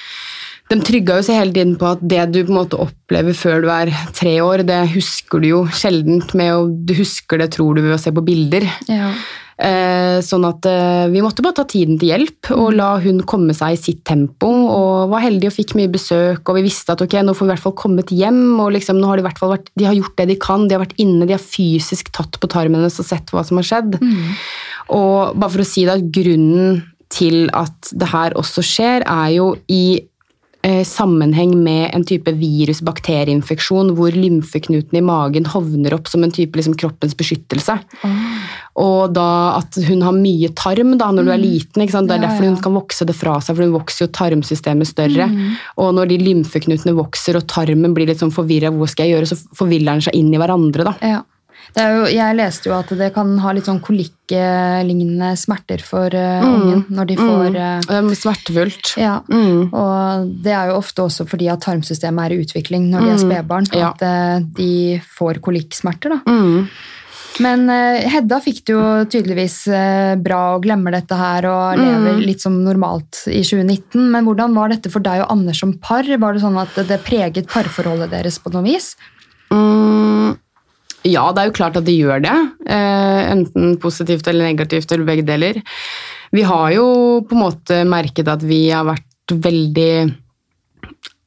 de trygga jo seg hele tiden på at det du på en måte opplever før du er tre år, det husker du jo sjeldent med å Du husker det, tror du, ved å se på bilder. Ja. Eh, sånn at eh, vi måtte bare ta tiden til hjelp og la hun komme seg i sitt tempo. Og var heldige og fikk mye besøk, og vi visste at ok, nå får vi i hvert fall kommet hjem. og liksom, nå har De i hvert fall vært, de har gjort det de kan, de har vært inne, de har fysisk tatt på tarmen hennes og sett hva som har skjedd. Og bare for å si det, grunnen til at det her også skjer, er jo i sammenheng med en type virus-bakterieinfeksjon hvor lymfeknutene i magen hovner opp som en type liksom, kroppens beskyttelse. Og da at hun har mye tarm da, når du er liten. Ikke sant? Det er Ja, derfor ja. hun kan vokse det fra seg, for hun vokser jo tarmsystemet større. Og når de lymfeknutene vokser og tarmen blir litt sånn forvirra, hvor skal jeg gjøre, så forviller den seg inn i hverandre. da. Ja. Det jo, jeg leste jo at det kan ha litt sånn kolikklignende smerter for eh, ungen når de får eh, Det er smertefullt. Ja, Mm. og det er jo ofte også fordi at tarmsystemet er i utvikling når de er spedbarn. Ja. At uh, de får kolikksmerter. da. Mm. Men Hedda fikk det jo tydeligvis bra og glemmer dette her og Mm. lever litt som normalt i 2019. Men hvordan var dette for deg og Anders som par? Var det sånn at det preget parforholdet deres på noe vis? Mm, ja, det er jo klart at det gjør det. Eh, enten positivt eller negativt, eller begge deler. Vi har jo på en måte merket at vi har vært veldig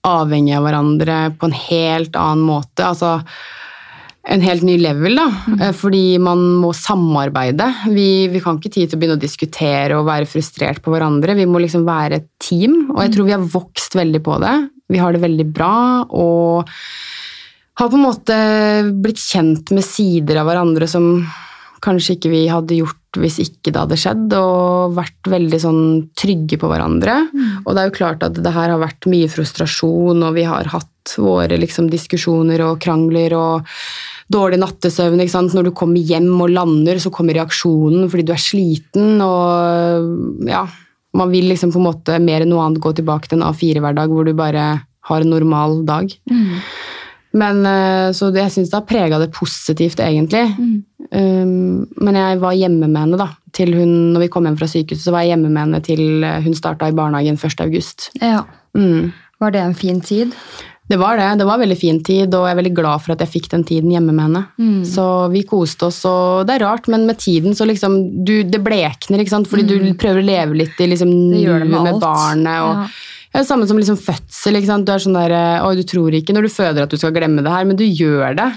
avhengige av hverandre på en helt annen måte. Altså, en helt ny level, da. Mm. Fordi man må samarbeide. Vi, vi kan ikke tid til å begynne å diskutere og være frustrert på hverandre. Vi må liksom være et team, og jeg tror vi har vokst veldig på det. Vi har det veldig bra, og har på en måte blitt kjent med sider av hverandre som kanskje ikke vi hadde gjort hvis ikke det hadde skjedd, og vært veldig sånn trygge på hverandre. Og det er jo klart at det her har vært mye frustrasjon, og vi har hatt våre liksom, diskusjoner og krangler og dårlig nattesøvn. ikke sant? Når du kommer hjem og lander, så kommer reaksjonen fordi du er sliten, og ja Man vil liksom på en måte mer enn noe annet gå tilbake til en A4-hverdag hvor du bare har en normal dag. Men, eh, så det, jeg syns det har prega det positivt, egentlig. Um, men jeg var hjemme med henne da, til hun, når vi kom hjem fra sykehuset, så var jeg hjemme med henne til eh, hun starta i barnehagen 1. august. Ja. Mm. Var det en fin tid? Det var det. Det var en veldig fin tid, og jeg er veldig glad for at jeg fikk den tiden hjemme med henne. Mm. Så vi koste oss, og det er rart, men med tiden så liksom du, Det blekner, ikke sant? Fordi du prøver å leve litt i liksom Mm. Det med med barnet. og Ja. Ja, det Samme som liksom fødsel. Du er sånn der, eh, Oi, du tror ikke når du føder at du skal glemme det her, men du gjør det.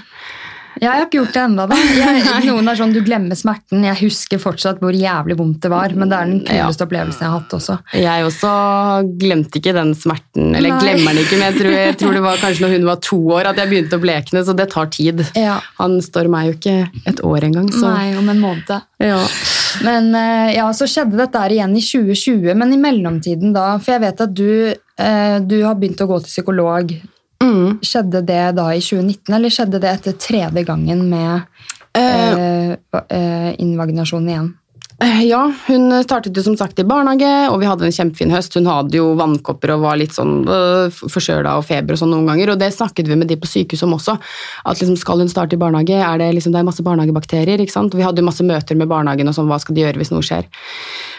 Jeg har ikke gjort det ennå. Noen er sånn, Du glemmer smerten. Jeg husker fortsatt hvor jævlig vondt det var, men det er den kuleste opplevelsen jeg har hatt også. Jeg også glemte ikke den smerten. Eller Nei. glemmer den ikke, men jeg tror, jeg tror det var kanskje når hun var to år at jeg begynte å blekne, så det tar tid. Ja. Han står meg jo ikke et år engang, så Nei, om en måned. ja. Men eh, ja, så skjedde dette her igjen i 2020, men i mellomtiden da For jeg vet at du, eh, du har begynt å gå til psykolog. Mm. Skjedde det da i 2019, eller skjedde det etter tredje gangen med uh, eh, eh, invaginasjon igjen? Eh, Ja, hun startet jo som sagt i barnehage, og vi hadde en kjempefin høst. Hun hadde jo vannkopper og var litt sånn øh, forkjøla og feber og sånn noen ganger, og det snakket vi med de på sykehuset om også. At liksom, skal hun starte i barnehage, er det liksom, det er masse barnehagebakterier, ikke sant? Vi hadde jo masse møter med barnehagen og sånn, hva skal de gjøre hvis noe skjer?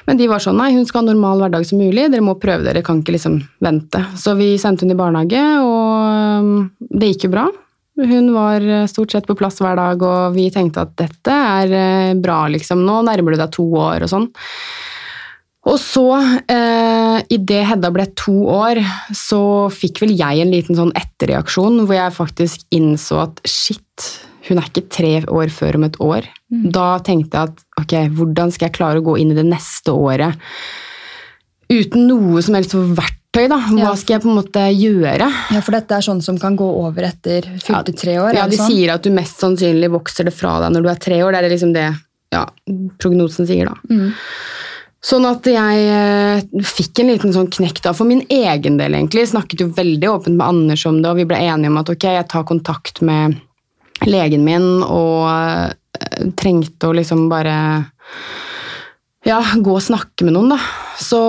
Men de var sånn, nei, hun skal ha normal hverdag som mulig, dere må prøve dere, kan ikke liksom vente. Så vi sendte hun i barnehage, og det gikk jo bra. Hun var eh, stort sett på plass hver dag, og vi tenkte at dette er eh, bra, liksom. Nå nærmer du deg to år og sånn. Og så, eh, idet Hedda ble to år, så fikk vel jeg en liten sånn etterreaksjon, hvor jeg faktisk innså at shit, hun er ikke tre år før om et år. Da tenkte jeg at ok, hvordan skal jeg klare å gå inn i det neste året uten noe som helst verktøy, da? Hva Ja. skal jeg på en måte gjøre? Ja, For dette er sånn som kan gå over etter fylte tre år? Ja, de sånn? sier at du mest sannsynlig vokser det fra deg når du er tre år. Det er liksom det ja, prognosen sier, da. Mm. Sånn at jeg eh, fikk en liten sånn knekk da, for min egen del egentlig. Snakket jo veldig åpent med Anders om det, og vi ble enige om at ok, jeg tar kontakt med legen min og eh, trengte å liksom bare ja, gå og snakke med noen, da. Så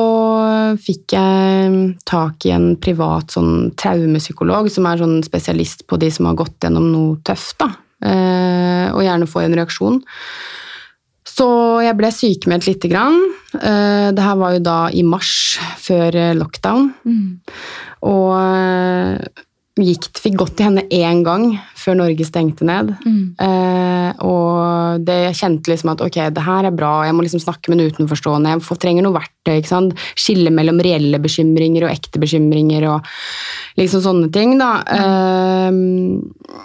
fikk jeg tak i en privat sånn traumepsykolog som er sånn spesialist på de som har gått gjennom noe tøft, da. Eh, og gjerne få en reaksjon. Så jeg ble sykemeldt lite grann. Eh, det her var jo da i mars, før eh, lockdown. Mm. Og eh, gikk, fikk gått til henne én gang før Norge stengte ned. Mm. Eh, og det, jeg kjente liksom at ok, det her er bra, jeg må liksom snakke med en utenforstående. Jeg får, trenger noe verktøy. ikke sant? Skille mellom reelle bekymringer og ekte bekymringer og liksom sånne ting. da. Eh,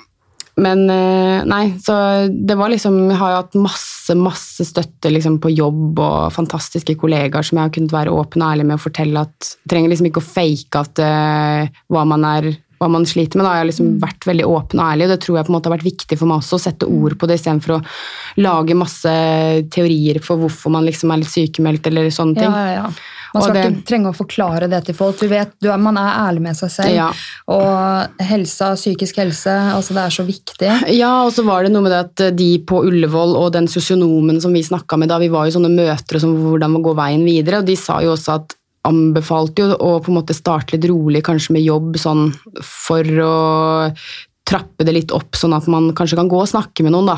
men eh, nei, så det var liksom Jeg har hatt masse, masse støtte liksom på jobb og fantastiske kollegaer som jeg har kunnet være åpen og ærlig med og fortelle at trenger liksom ikke å fake at uh, hva man er hva man sliter med. Da. Jeg har liksom vært veldig åpen og ærlig, og det tror jeg på en måte har vært viktig for meg også, å sette ord på det istedenfor å lage masse teorier for hvorfor man liksom er litt sykemeldt eller sånne ting. Ja, ja, ja. Man skal det- ikke trenge å forklare det til folk. Du vet, du er, Man er ærlig med seg selv. Ja. Og helsa, psykisk helse, altså det er så viktig. Ja, og så var det noe med det at de på Ullevål og den sosionomen som vi snakka med da, vi var jo sånne møter sånn, hvordan man går veien videre, og de sa jo også at anbefalte jo å på en måte starte litt rolig, kanskje med jobb, sånn for å trappe det litt opp, sånn at man kanskje kan gå og snakke med noen, da.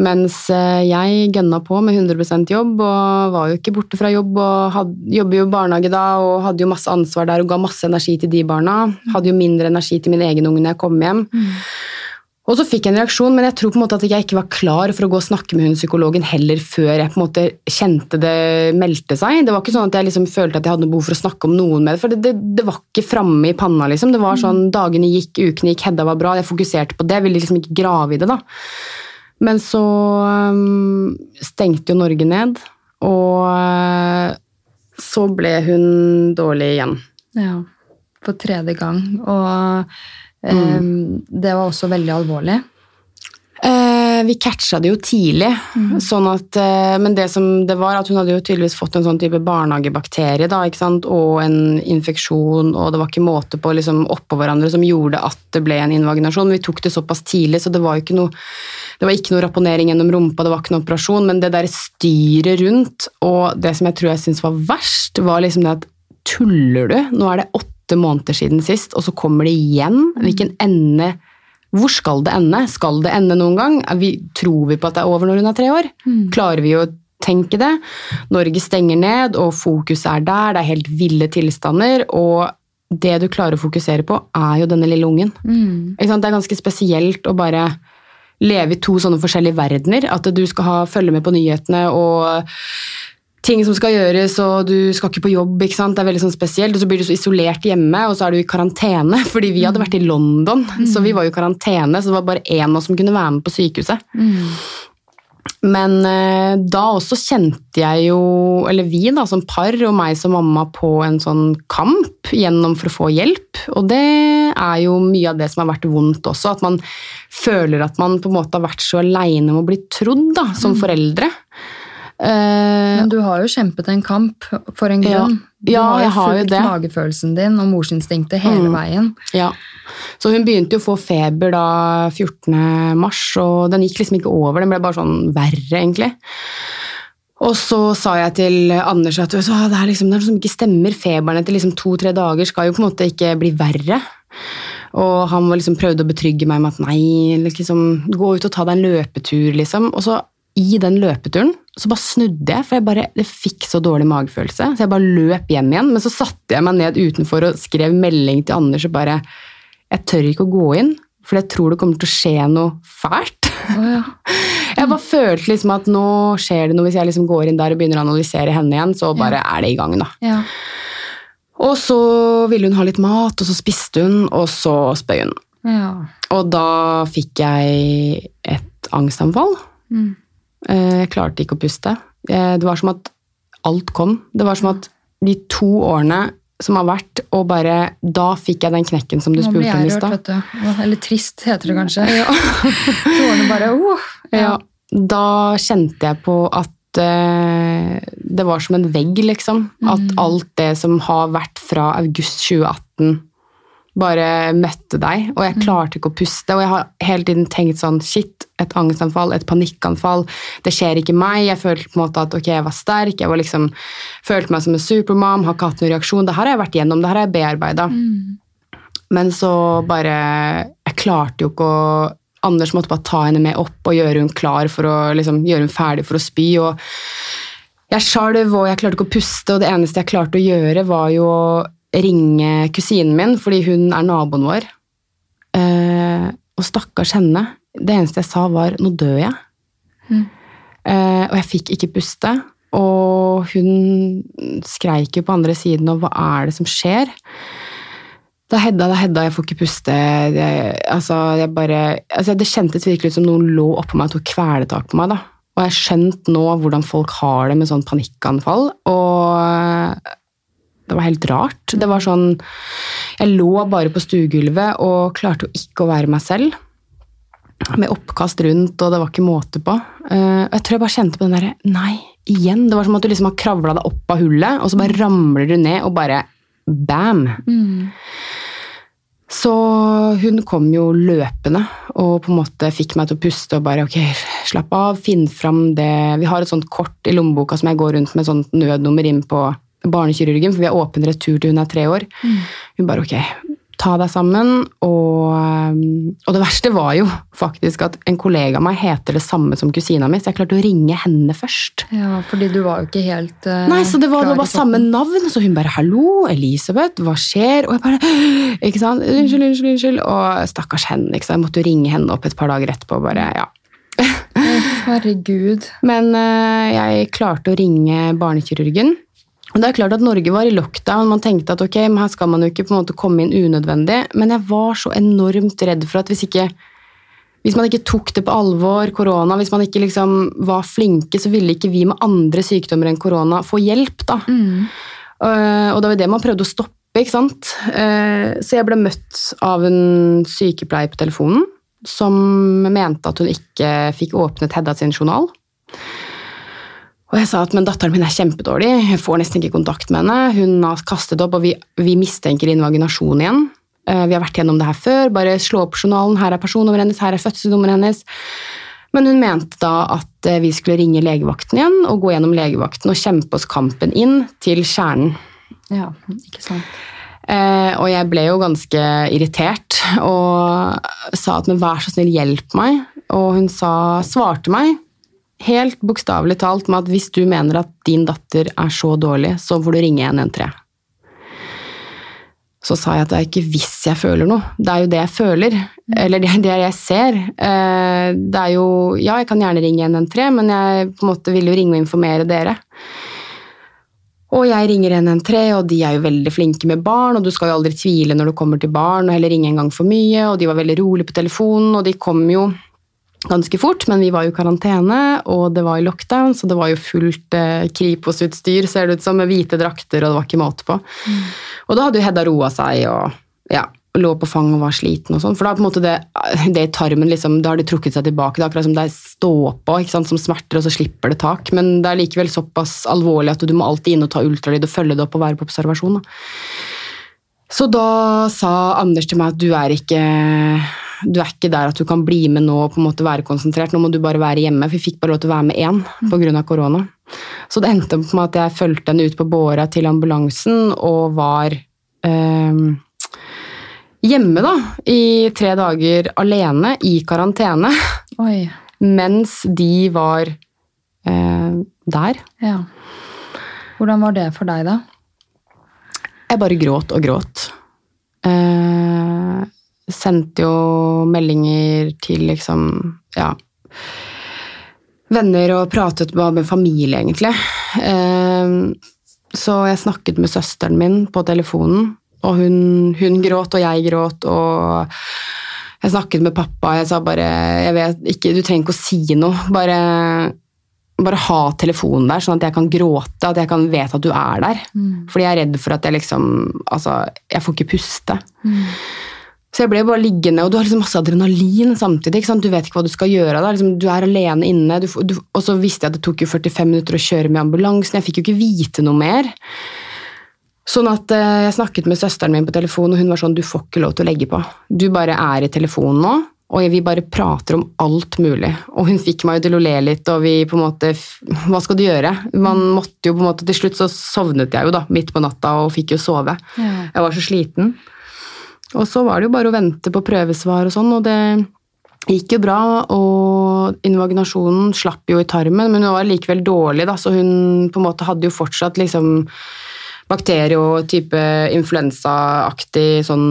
Mens eh, jeg gønna på med 100% jobb, og var jo ikke borte fra jobb, og had, jobber jo i barnehage da, og hadde jo masse ansvar der, og ga masse energi til de barna. Hadde jo mindre energi til min egen unge når jeg kom hjem. Og så fikk jeg en reaksjon, men jeg tror på en måte at jeg ikke var klar for å gå og snakke med hun psykologen heller før jeg på en måte kjente det meldte seg. Det var ikke sånn at jeg liksom følte at jeg hadde noe behov for å snakke om noen med det, for det, det, det var ikke framme i panna. liksom. Det var sånn, Dagene gikk, ukene gikk, Hedda var bra, jeg fokuserte på det. Jeg ville liksom ikke grave i det. da. Men så um, stengte jo Norge ned, og uh, så ble hun dårlig igjen. Ja, for tredje gang. Og eh, det var også veldig alvorlig. Eh, vi catcha det jo tidlig, sånn at, eh, men det som det var, at hun hadde jo tydeligvis fått en sånn type barnehagebakterie da, og en infeksjon, og det var ikke måte på liksom, oppå hverandre som gjorde at det ble en invaginasjon. Vi tok det såpass tidlig, så det var jo ikke noe det var ikke noe rapponering gjennom rumpa, det var ikke noe operasjon, men det der styret rundt, og det som jeg tror jeg syns var verst, var liksom det at tuller du? Nå er det åtte måneder siden sist, og så kommer det igjen? Hvilken ende Hvor skal det ende? Skal det ende noen gang? Vi, tror vi på at det er over når hun er tre år? Klarer vi å tenke det? Norge stenger ned, og fokuset er der, det er helt ville tilstander, og det du klarer å fokusere på, er jo denne lille ungen. Ikke sant? Det er ganske spesielt å bare leve i to sånne forskjellige verdener. At du skal ha, følge med på nyhetene og ting som skal gjøres, og du skal ikke på jobb. ikke? Det er veldig sånn spesielt, og Så blir du så isolert hjemme, og så er du i karantene. Fordi vi hadde vært i London, så vi var jo i karantene, så det var bare én av oss som kunne være med på sykehuset. Men eh, da også kjente jeg jo, eller vi da som par og meg som mamma, på en sånn kamp gjennom for å få hjelp. Og det er jo mye av det som har vært vondt også. At man føler at man på en måte har vært så aleine med å bli trodd da, som foreldre. Eh, Men du har jo kjempet en kamp for en grunn. Du Ja, har jo har jo fulgt det. magefølelsen din og morsinstinktet hele Mm. veien. Ja. Så hun begynte jo å få feber da 14. mars, og den gikk liksom ikke over. Den ble bare sånn verre, egentlig. Og så sa jeg til Anders at du det er liksom, det er noe som ikke stemmer. Feberen etter liksom to-tre dager skal jo på en måte ikke bli verre. Og han liksom prøvde å betrygge meg med at nei, liksom, gå ut og ta deg en løpetur, liksom. Og så i den løpeturen så bare snudde jeg, for jeg bare, det fikk så dårlig magefølelse. Så jeg bare løp hjem igjen. Men så satte jeg meg ned utenfor og skrev melding til Anders og bare Jeg tør ikke å gå inn, for jeg tror det kommer til å skje noe fælt. Oh, ja. Jeg bare følte liksom at nå skjer det noe hvis jeg liksom går inn der og begynner å analysere henne igjen, så bare er det i gang, da. Ja. Og så ville hun ha litt mat, og så spiste hun, og så spøy hun. ja. Og da fikk jeg et angstanfall. Mm. Eh, Jeg klarte ikke å puste. Eh, Det var som at alt kom. Det var som at de to årene som har vært, og bare Da fikk jeg den knekken som du spurte om i stad. Eller trist, heter det kanskje. Tårene bare oh. Ja, da kjente jeg på at eh, det var som en vegg, liksom. At alt det som har vært fra august 2018, bare møtte deg. Og jeg klarte ikke å puste. Og jeg har hele tiden tenkt sånn Shit, et angstanfall, et panikkanfall. Det skjer ikke meg. Jeg følte på en måte at ok, jeg var sterk. Jeg var liksom, følte meg som en supermom, har ikke hatt noen reaksjon. Det her har jeg vært gjennom, det her har jeg bearbeida. Men så bare Jeg klarte jo ikke å Anders måtte bare ta henne med opp og gjøre hun klar for å liksom, gjøre hun ferdig for å spy. og Jeg sjalv, og jeg klarte ikke å puste, og det eneste jeg klarte å gjøre, var jo å ringe kusinen min, fordi hun er naboen vår. Eh, og stakkars henne. Det eneste jeg sa, var 'nå dør jeg'. Eh, og jeg fikk ikke puste. Og hun skreik jo på andre siden, og hva er det som skjer? Er Hedda, er Hedda, jeg får ikke puste. jeg, altså, jeg bare, altså, det kjentes virkelig ut som noen lå oppå meg og tok kvelertak på meg. da. Og jeg har skjønt nå hvordan folk har det med sånn panikkanfall. Og det var helt rart. Det var sånn Jeg lå bare på stuegulvet og klarte jo ikke å være meg selv. Med oppkast rundt, og det var ikke måte på. Eh, jeg tror jeg bare kjente på den derre Nei, igjen. Det var som at du liksom har kravla deg opp av hullet, og så bare ramler du ned, og bare bam! Så hun kom jo løpende og på en måte fikk meg til å puste og bare ok, slapp av, finn fram det Vi har et sånt kort i lommeboka som jeg går rundt med sånt nødnummer inn på barnekirurgen, for vi har åpen retur til hun er tre år. Hun bare ok, ta deg sammen. Og, um, og det verste var jo faktisk at en kollega av meg heter det samme som kusina mi, så jeg klarte å ringe henne først. Ja, fordi du var jo ikke helt uh, Nei, så det var, det var samme navn, så hun bare 'hallo, Elisabeth, hva skjer?' Og jeg bare ikke sant, 'Unnskyld, unnskyld', unnskyld. Og stakkars henne, ikke sant? jeg måtte jo ringe henne opp et par dager etterpå. bare, ja. Herregud. Men uh, jeg klarte å ringe barnekirurgen. Og det er klart at Norge var i lockdown. Man tenkte at ok, men her skal man jo ikke på en måte komme inn unødvendig. Men jeg var så enormt redd for at hvis ikke hvis man ikke tok det på alvor, korona, hvis man ikke liksom var flinke, så ville ikke vi med andre sykdommer enn korona få hjelp. da. Eh, og det var det man prøvde å stoppe. ikke sant? Uh, så jeg ble møtt av en sykepleier på telefonen som mente at hun ikke fikk åpnet Hedda sin journal. Og jeg sa at men datteren min er kjempedårlig, jeg får nesten ikke kontakt med henne. Hun har kastet opp, og vi, vi mistenker invaginasjon igjen. Eh, Vi har vært gjennom det her før. Bare slå opp journalen. Her er personnummeret hennes, her er fødselsnummeret hennes. Men hun mente da at eh, vi skulle ringe legevakten igjen og gå gjennom legevakten og kjempe oss kampen inn til kjernen. Ja, ikke sant. Eh, og jeg ble jo ganske irritert og sa at men vær så snill, hjelp meg. Og hun sa, svarte meg helt bokstavelig talt med at hvis du mener at din datter er så dårlig, så får du ringe 113. Så sa jeg at det er ikke hvis jeg føler noe, det er jo det jeg føler. Eller det det jeg ser. Eh, Det er jo, ja, jeg kan gjerne ringe 113, men jeg på en måte vil jo ringe og informere dere. Og jeg ringer 113, og de er jo veldig flinke med barn, og du skal jo aldri tvile når du kommer til barn, og heller ringe en gang for mye, og de var veldig rolig på telefonen, og de kom jo ganske fort, men vi var jo i karantene, og det var i lockdown, så det var jo fullt eh, Kripos-utstyr, ser det ut som, med hvite drakter, og det var ikke måte på. Og da hadde jo Hedda roa seg, og ja, lå på fang og var sliten og sånn, for da på en måte det, det i tarmen, liksom, da har de trukket seg tilbake, det er akkurat som det er stå på, ikke sant, som smerter, og så slipper det tak, men det er likevel såpass alvorlig at du må alltid inn og ta ultralyd og følge det opp og være på observasjon. Da. Så da sa Anders til meg at du er ikke du er ikke der at du kan bli med nå og på en måte være konsentrert. Nå må du bare være hjemme. For vi fikk bare lov til å være med én pga. korona. Så det endte opp med at jeg fulgte henne ut på båra til ambulansen og var eh, hjemme da, i tre dager alene i karantene Oi. mens de var eh, der. Ja. Hvordan var det for deg, da? Jeg bare gråt og gråt. Eh, sendte jo meldinger til liksom Ja. Venner og pratet med, med familie, egentlig. Eh, så jeg snakket med søsteren min på telefonen, og hun, hun gråt, og jeg gråt, og jeg snakket med pappa, jeg sa bare jeg vet ikke, Du trenger ikke å si noe. Bare, bare ha telefonen der, sånn at jeg kan gråte, at jeg kan vite at du er der. Fordi jeg er redd for at jeg liksom Altså, jeg får ikke puste. Så jeg ble bare liggende, og du har liksom masse adrenalin samtidig. Du vet ikke hva du skal gjøre. Liksom, du er alene inne, du, du, og så visste jeg at det tok jo 45 minutter å kjøre med ambulansen. Jeg fikk jo ikke vite noe mer. Sånn at eh, Jeg snakket med søsteren min på telefon, og hun var sånn Du får ikke lov til å legge på. Du bare er i telefonen nå, og vi bare prater om alt mulig. Og hun fikk meg jo til å le litt, og vi på en måte Hva skal du gjøre? Man måtte jo på en måte Til slutt så sovnet jeg jo da, midt på natta og fikk jo sove. Ja. Jeg var så sliten. Og så var det jo bare å vente på prøvesvar og sånn, og det gikk jo bra. Og invaginasjonen slapp jo i tarmen, men hun var likevel dårlig, da, så hun på en måte hadde jo fortsatt liksom bakterie og type influensaaktig sånn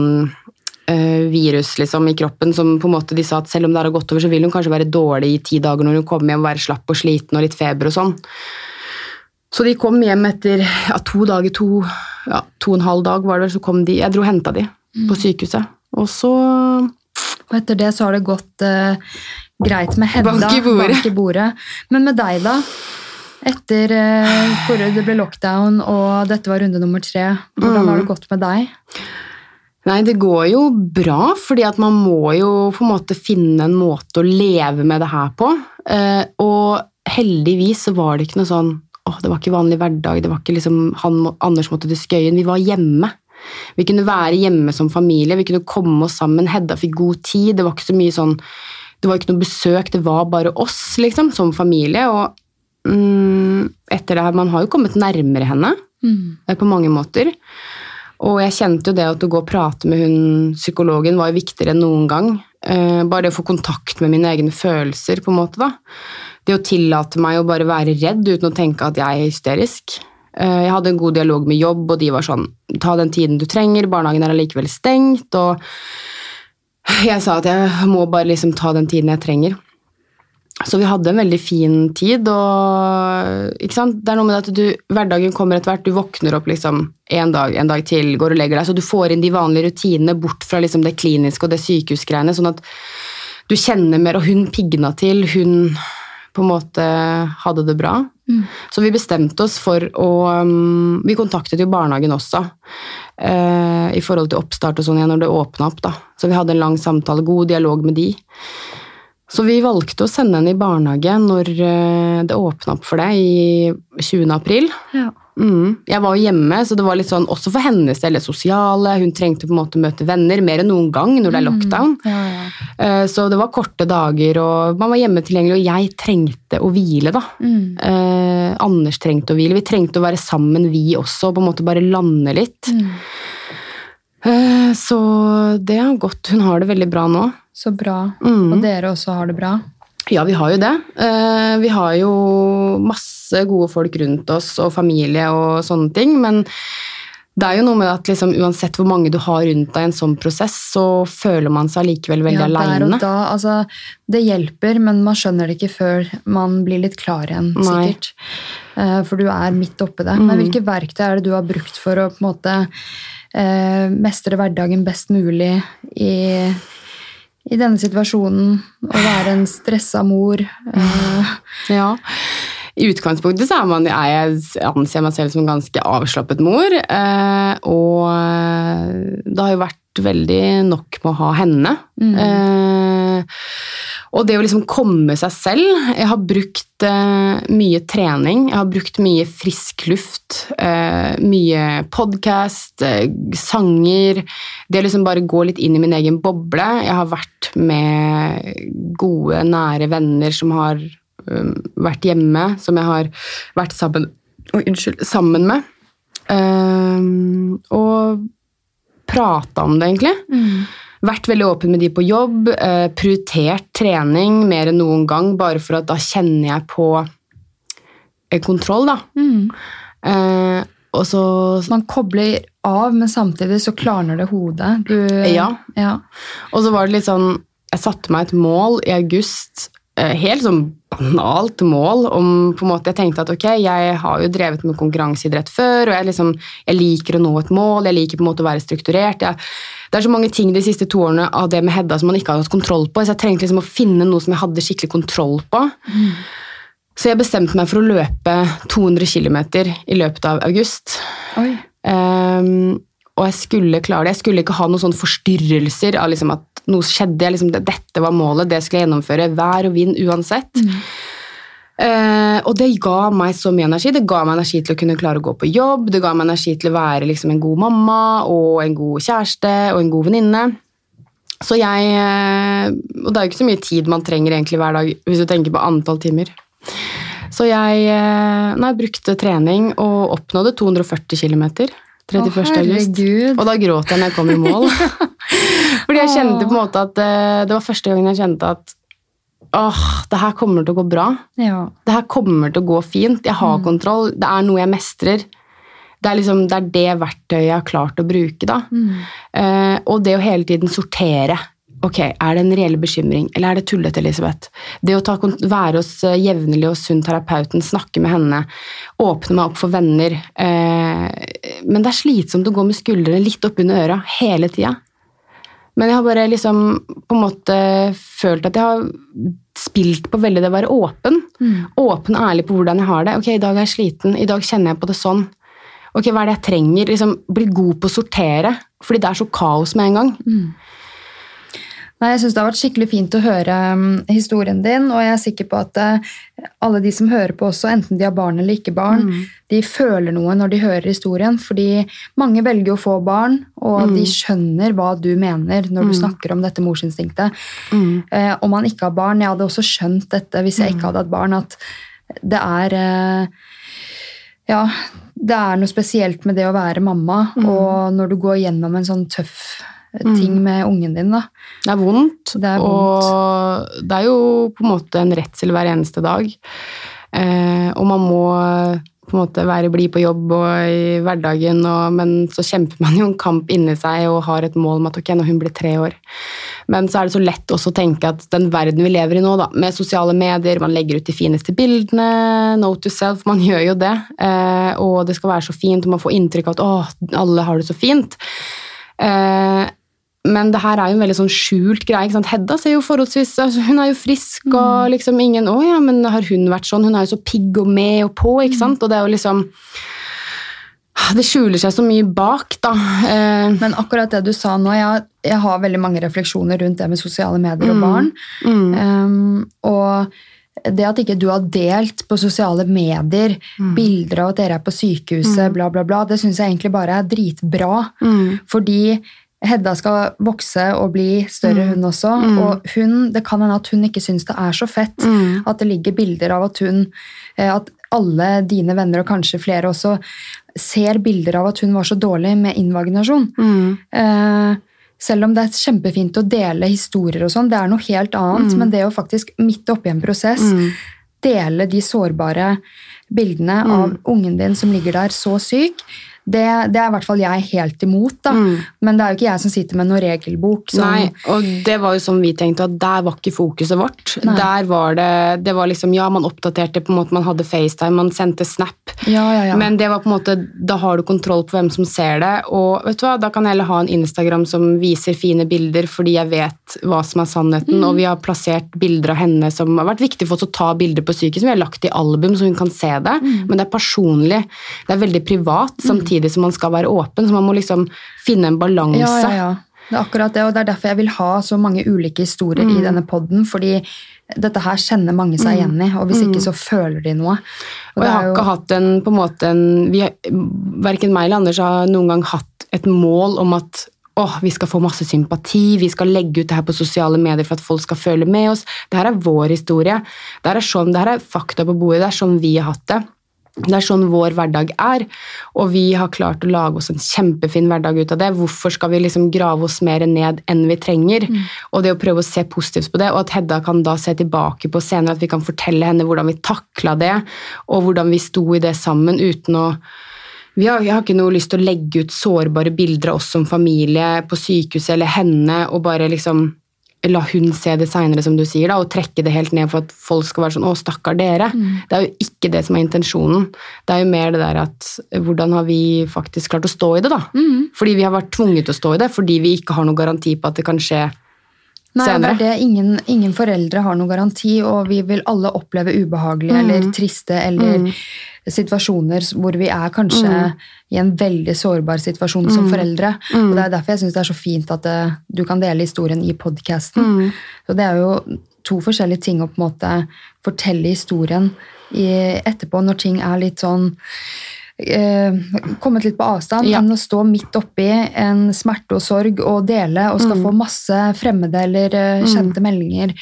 eh, virus liksom i kroppen som på en måte de sa at selv om det har gått over, så vil hun kanskje være dårlig i ti dager når hun kommer hjem og være slapp og sliten og litt feber og sånn. Så de kom hjem etter ja, to dager, to, ja, to og en halv dag var det vel, så kom de. Jeg dro og henta de på sykehuset. Og så Og etter det så har det gått eh, greit med Hedda. Bank i bank i bordet. Men med deg, da? Etter eh, hvor det ble lockdown og dette var runde nummer tre, hvordan har det gått med deg? Nei, det går jo bra, fordi at man må jo på en måte finne en måte å leve med det her på. Eh, og heldigvis så var det ikke noe sånn åh, det var ikke vanlig hverdag, det var ikke liksom han, Anders måtte til Skøyen. Vi var hjemme. Vi kunne være hjemme som familie, vi kunne komme oss sammen. Hedda fikk god tid. Det var ikke så mye sånn Det var ikke noe besøk, det var bare oss, liksom, som familie. Og mm, etter det her Man har jo kommet nærmere henne mm. på mange måter. Og jeg kjente jo det at å gå og prate med hun psykologen var jo viktigere enn noen gang. Eh, bare det å få kontakt med mine egne følelser, på en måte. da. Det å tillate meg å bare være redd uten å tenke at jeg er hysterisk. Eh, jeg hadde en god dialog med jobb, og de var sånn Ta den tiden du trenger, barnehagen er allikevel stengt. Og jeg sa at jeg må bare liksom ta den tiden jeg trenger. Så vi hadde en veldig fin tid, og det er noe med at du, hverdagen kommer etter hvert. Du våkner opp liksom en dag, en dag til, går og legger deg, så du får inn de vanlige rutinene bort fra liksom det kliniske og det sykehusgreiene, sånn at du kjenner mer, og hun pigna til, hun på en måte hadde det bra. Så vi bestemte oss for å um, Vi kontaktet jo barnehagen også uh, i forhold til oppstart og sånn igjen når det åpna opp. da. Så vi hadde en lang samtale, god dialog med de. Så vi valgte å sende henne i barnehage når uh, det åpna opp for det i 20. april. Ja. Mm. Jeg var jo hjemme, så det var litt sånn også for hennes del det sosiale. Hun trengte på en måte møte venner mer enn noen gang når det er mm. lockdown. Mm. Ja, ja. Uh, så det var korte dager, og man var hjemme tilgjengelig, og jeg trengte å hvile, da. Mm. Uh, Anders trengte å hvile. Vi trengte å være sammen, vi også, og på en måte bare lande litt. Mm. Uh, så det har gått. Hun har det veldig bra nå. Så bra. Mm. Og dere også har det bra? Ja, vi har jo det. Eh, vi har jo masse gode folk rundt oss og familie og sånne ting, men det er jo noe med at liksom, uansett hvor mange du har rundt deg i en sånn prosess, så føler man seg likevel veldig ja, aleine. Altså, det hjelper, men man skjønner det ikke før man blir litt klar igjen, sikkert. Nei. Eh, for du er midt oppi det. Mm. Men hvilke verktøy er det du har brukt for å på en måte eh, mestre hverdagen best mulig i i denne situasjonen å være en stressa mor. Uh. Ja. I utgangspunktet så er man, jeg anser meg selv som en ganske avslappet mor. Uh, og eh, det har jo vært veldig nok med å ha henne. Mm. Uh, og det å liksom komme seg selv Jeg har brukt uh, mye trening, jeg har brukt mye frisk luft, uh, mye podkast, uh, sanger Det å liksom bare gå litt inn i min egen boble. Jeg har vært med gode, nære venner som har um, vært hjemme, som jeg har vært sammen, oh, unnskyld, sammen med. og prata om det, egentlig. Mm. Vært veldig åpen med de på jobb, eh, prioritert trening mer enn noen gang, bare for at da kjenner jeg på eh, kontroll, da. Mm. Eh, og så Man kobler av, men samtidig så klarner det hodet. Du, ja. ja. Og så var det litt sånn Jeg satte meg et mål i august helt sånn banalt mål om på en måte, Jeg tenkte at ok, jeg har jo drevet med konkurranseidrett før, og jeg, liksom, jeg liker å nå et mål, jeg liker på en måte å være strukturert. Jeg, det er så mange ting de siste to årene av det med Hedda som man ikke har hatt kontroll på, så jeg trengte liksom å finne noe som jeg hadde skikkelig kontroll på. Mm. Så jeg bestemte meg for å løpe 200 km i løpet av august. Um, og jeg skulle klare det. Jeg skulle ikke ha noen sånne forstyrrelser av liksom at noe skjedde. Liksom, dette var målet, det skulle jeg gjennomføre. Vær og vind uansett. Mm. Uh, og det ga meg så mye energi. Det ga meg energi til å kunne klare å gå på jobb. Det ga meg energi til å være liksom, en god mamma og en god kjæreste og en god venninne. Så jeg uh, Og det er jo ikke så mye tid man trenger egentlig hver dag hvis du tenker på antall timer. Så jeg, uh, nei, brukte trening og oppnådde 240 km. 31. august. Og da gråt jeg når jeg kom i mål. Fordi jeg kjente på en måte at eh, det var første gangen jeg kjente at åh, det her kommer til å gå bra. Ja. Det her kommer til å gå fint. Jeg har mm. kontroll. Det er noe jeg mestrer. Det er, liksom, det er det verktøyet jeg har klart å bruke. da. Mm. Eh, og det å hele tiden sortere Ok, Er det en reell bekymring, eller er det tullete, Elisabeth? Det å ta, være hos eh, jevnlig og sunn terapeuten, snakke med henne, åpne meg opp for venner eh, Men det er slitsomt å gå med skuldrene litt oppunder øra hele tida. Men jeg har bare liksom på en måte følt at jeg har spilt på veldig det å være åpen. Mm. Åpen og ærlig på hvordan jeg har det. Ok, i dag er jeg sliten, i dag kjenner jeg på det sånn. Ok, hva er det jeg trenger? Liksom, bli god på å sortere, fordi det er så kaos med en gang. Mm. Nei, jeg synes Det har vært skikkelig fint å høre um, historien din, og jeg er sikker på at uh, alle de som hører på også, enten de har barn eller ikke barn, mm. de føler noe når de hører historien. Fordi mange velger å få barn, og mm. de skjønner hva du mener når du mm. snakker om dette morsinstinktet. Uh, om man ikke har barn Jeg hadde også skjønt dette hvis jeg ikke mm. hadde hatt barn, at det er uh, Ja, det er noe spesielt med det å være mamma, og når du går gjennom en sånn tøff eh, ting med ungen din, da. Det er vondt, Det er og det er jo på en måte en redsel hver eneste dag. Eh, og man må på en måte være blid på jobb og i hverdagen, og, men så kjemper man jo en kamp inni seg og har et mål om at ok, når hun blir tre år. Men så er det så lett også å tenke at den verden vi lever i nå, da, med sosiale medier, man legger ut de fineste bildene, note to self, man gjør jo det, eh, og det skal være så fint, og man får inntrykk av at å, alle har det så fint. Eh, men det her er jo en veldig sånn skjult greie. ikke sant? Hedda ser jo forholdsvis, altså Hun er jo frisk, og liksom ingen 'Å ja, men har hun vært sånn?' Hun er jo så pigg og med og på, ikke sant? Og det er jo liksom Det skjuler seg så mye bak, da. Eh, Men akkurat det du sa nå, jeg, jeg har veldig mange refleksjoner rundt det med sosiale medier og barn. Um, og det at ikke du har delt på sosiale medier bilder av at dere er på sykehuset, bla, bla, bla, det syns jeg egentlig bare er dritbra. Fordi Hedda skal vokse og bli større, hun også. Og hun, det kan hende at hun ikke syns det er så fett at det ligger bilder av at hun eh, At alle dine venner, og kanskje flere også, ser bilder av at hun var så dårlig med invaginasjon. Eh, selv om det er kjempefint å dele historier og sånn, det er noe helt annet. Men det å faktisk midt oppi en prosess dele de sårbare bildene av ungen din som ligger der så syk, det, det er i hvert fall jeg helt imot. da. Men det er jo ikke jeg som sitter med noen regelbok. Som, Nei, og det var jo sånn vi tenkte at der var ikke fokuset vårt. Nei. Der var det, det var liksom, ja, man oppdaterte på en måte, man hadde FaceTime, man sendte Snap. Ja, ja, ja. Men det var på en måte, da har du kontroll på hvem som ser det, og vet du hva, da kan jeg heller ha en Instagram som viser fine bilder, fordi jeg vet hva som er sannheten, Mm. og vi har plassert bilder av henne som har vært viktig for oss å ta bilder på sykehuset, vi har lagt i album så hun kan se det, Mm. men det er personlig, det er veldig privat, samtidig som man skal være åpen, så man må liksom finne en balanse. Ja, ja, ja. Det er akkurat det, og det er derfor jeg vil ha så mange ulike historier Mm. i denne podden, fordi dette her kjenner mange seg igjen i, og hvis ikke så føler de noe. Og, Og jeg har ikke hatt en, på en måte en vi, Verken meg eller Anders har noen gang hatt et mål om at åh, vi skal få masse sympati, vi skal legge ut det her på sosiale medier for at folk skal føle med oss. Det her er vår historie. Det her er, sånn, det her er fakta på bordet, det er sånn vi har hatt det. Det er sånn vår hverdag er, og vi har klart å lage oss en kjempefin hverdag ut av det. Hvorfor skal vi liksom grave oss mer ned enn vi trenger? Og det å prøve å se positivt på det, og at Hedda kan da se tilbake på senere, at vi kan fortelle henne hvordan vi takla det, og hvordan vi sto i det sammen uten å vi har, jeg har ikke noe lyst til å legge ut sårbare bilder av oss som familie på sykehuset eller henne, og bare liksom la hun se det seinere, som du sier, da, og trekke det helt ned for at folk skal være sånn 'Å, stakkar dere'. Det er jo ikke det som er intensjonen. Det er jo mer det der at hvordan har vi faktisk klart å stå i det, da? Fordi vi har vært tvunget til å stå i det, fordi vi ikke har noen garanti på at det kan skje Nei, det er det. Ingen, ingen foreldre har noen garanti, og vi vil alle oppleve ubehagelige Mm. eller triste eller situasjoner hvor vi er kanskje Mm. i en veldig sårbar situasjon som foreldre. Og Det er derfor jeg syns det er så fint at det, du kan dele historien i podkasten. Mm. Så det er jo to forskjellige ting å på en måte fortelle historien i, etterpå, når ting er litt sånn eh, kommet litt på avstand, Ja. enn å stå midt oppi en smerte og sorg og dele og skal få masse fremmede eller eh, kjente meldinger.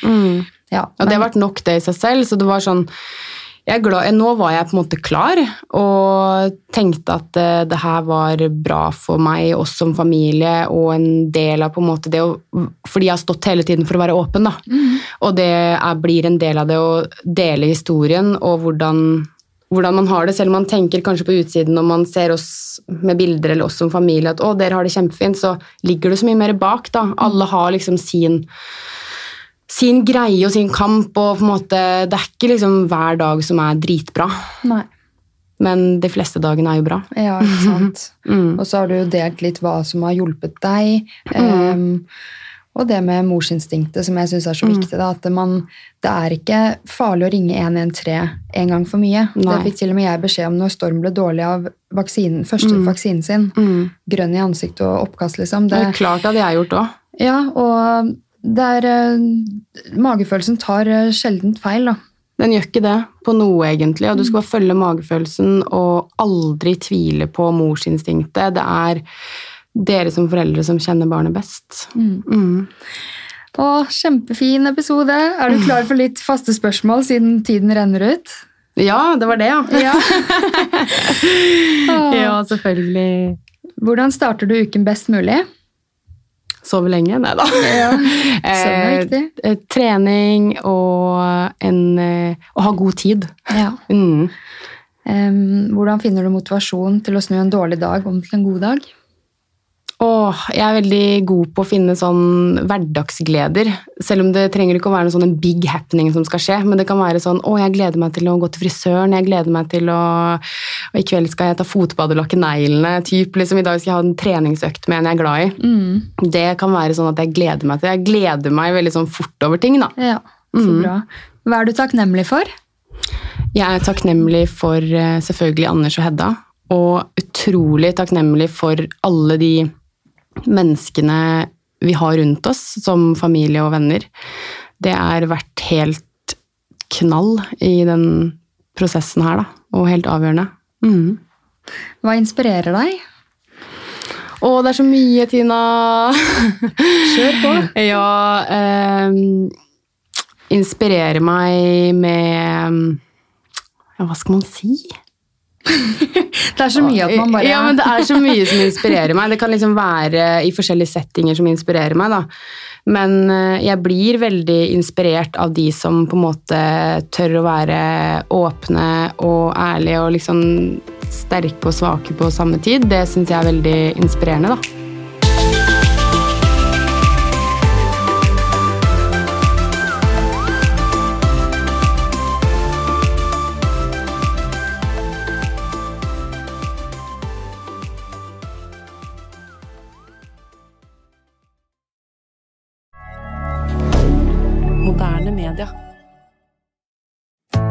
Ja, Og det har vært nok det i seg selv, så det var sånn jeg glad, Nå var jeg på en måte klar og tenkte at eh, det her var bra for meg, oss som familie, og en del av på en måte det å Fordi jeg har stått hele tiden for å være åpen, da. Og det er, blir en del av det å dele historien og hvordan, hvordan man har det, selv om man tenker kanskje på utsiden når man ser oss med bilder eller oss som familie at å, dere har det kjempefint, så ligger det så mye mer bak. da. Alle har liksom sin sin greie og sin kamp. og på en måte, Det er ikke liksom hver dag som er dritbra, Nei. men de fleste dagene er jo bra. Ja, ikke sant. Mm. Og så har du jo delt litt hva som har hjulpet deg. em, og det med morsinstinktet, som jeg syns er så Mm. viktig. Da, at man, det er ikke farlig å ringe 113 en gang for mye. Nei. Det fikk til og med jeg beskjed om når Storm ble dårlig av vaksinen, første Mm. vaksinen sin. Grønn i ansiktet og oppkast, liksom. Det Det, er klart det hadde jeg gjort òg. ja, og er eh, Magefølelsen tar eh, sjeldent feil, da. Den gjør ikke det på noe, egentlig. Og du skal bare følge magefølelsen og aldri tvile på morsinstinktet. Det er dere som foreldre som kjenner barnet best. Mm. Å, kjempefin episode. Er du klar for litt faste spørsmål siden tiden renner ut? Ja, det var det, ja. Ja. ja, selvfølgelig. Hvordan starter du uken best mulig? Sove lenge? Nei da. Ja. Er. Eh, trening og en, eh, å ha god tid. Ja. Mm. Hvordan finner du motivasjon til å snu en dårlig dag om til en god dag? Åh, jeg er veldig god på å finne sånn hverdagsgleder. Selv om det trenger ikke å være noe sånn en big happening som skal skje. Men det kan være sånn å, jeg gleder meg til å gå til frisøren, jeg gleder meg til å Og i kveld skal jeg ta fotbad og lakke neglene. Typ, liksom, I dag skal jeg ha en treningsøkt med en jeg er glad i. Det kan være sånn at jeg gleder meg til Jeg gleder meg veldig sånn fort over ting, da. Ja, så bra. Hva er du takknemlig for? Jeg er takknemlig for eh, selvfølgelig Anders og Hedda. Og utrolig takknemlig for alle de menneskene vi har rundt oss, som familie og venner. Det er vært helt knall i den prosessen her, da. Og helt avgjørende. Mm. Hva inspirerer deg? Å, det er så mye, Tina! Kjør på. ja eh, Inspirerer meg med Ja, hva skal man si? Det er så mye at man bare Ja, men det er så mye som inspirerer meg. Det kan liksom være i forskjellige settinger som inspirerer meg, da. Men eh, jeg blir veldig inspirert av de som på en måte tør å være åpne og ærlige og liksom sterke og svake på samme tid. Det syns jeg er veldig inspirerende, da.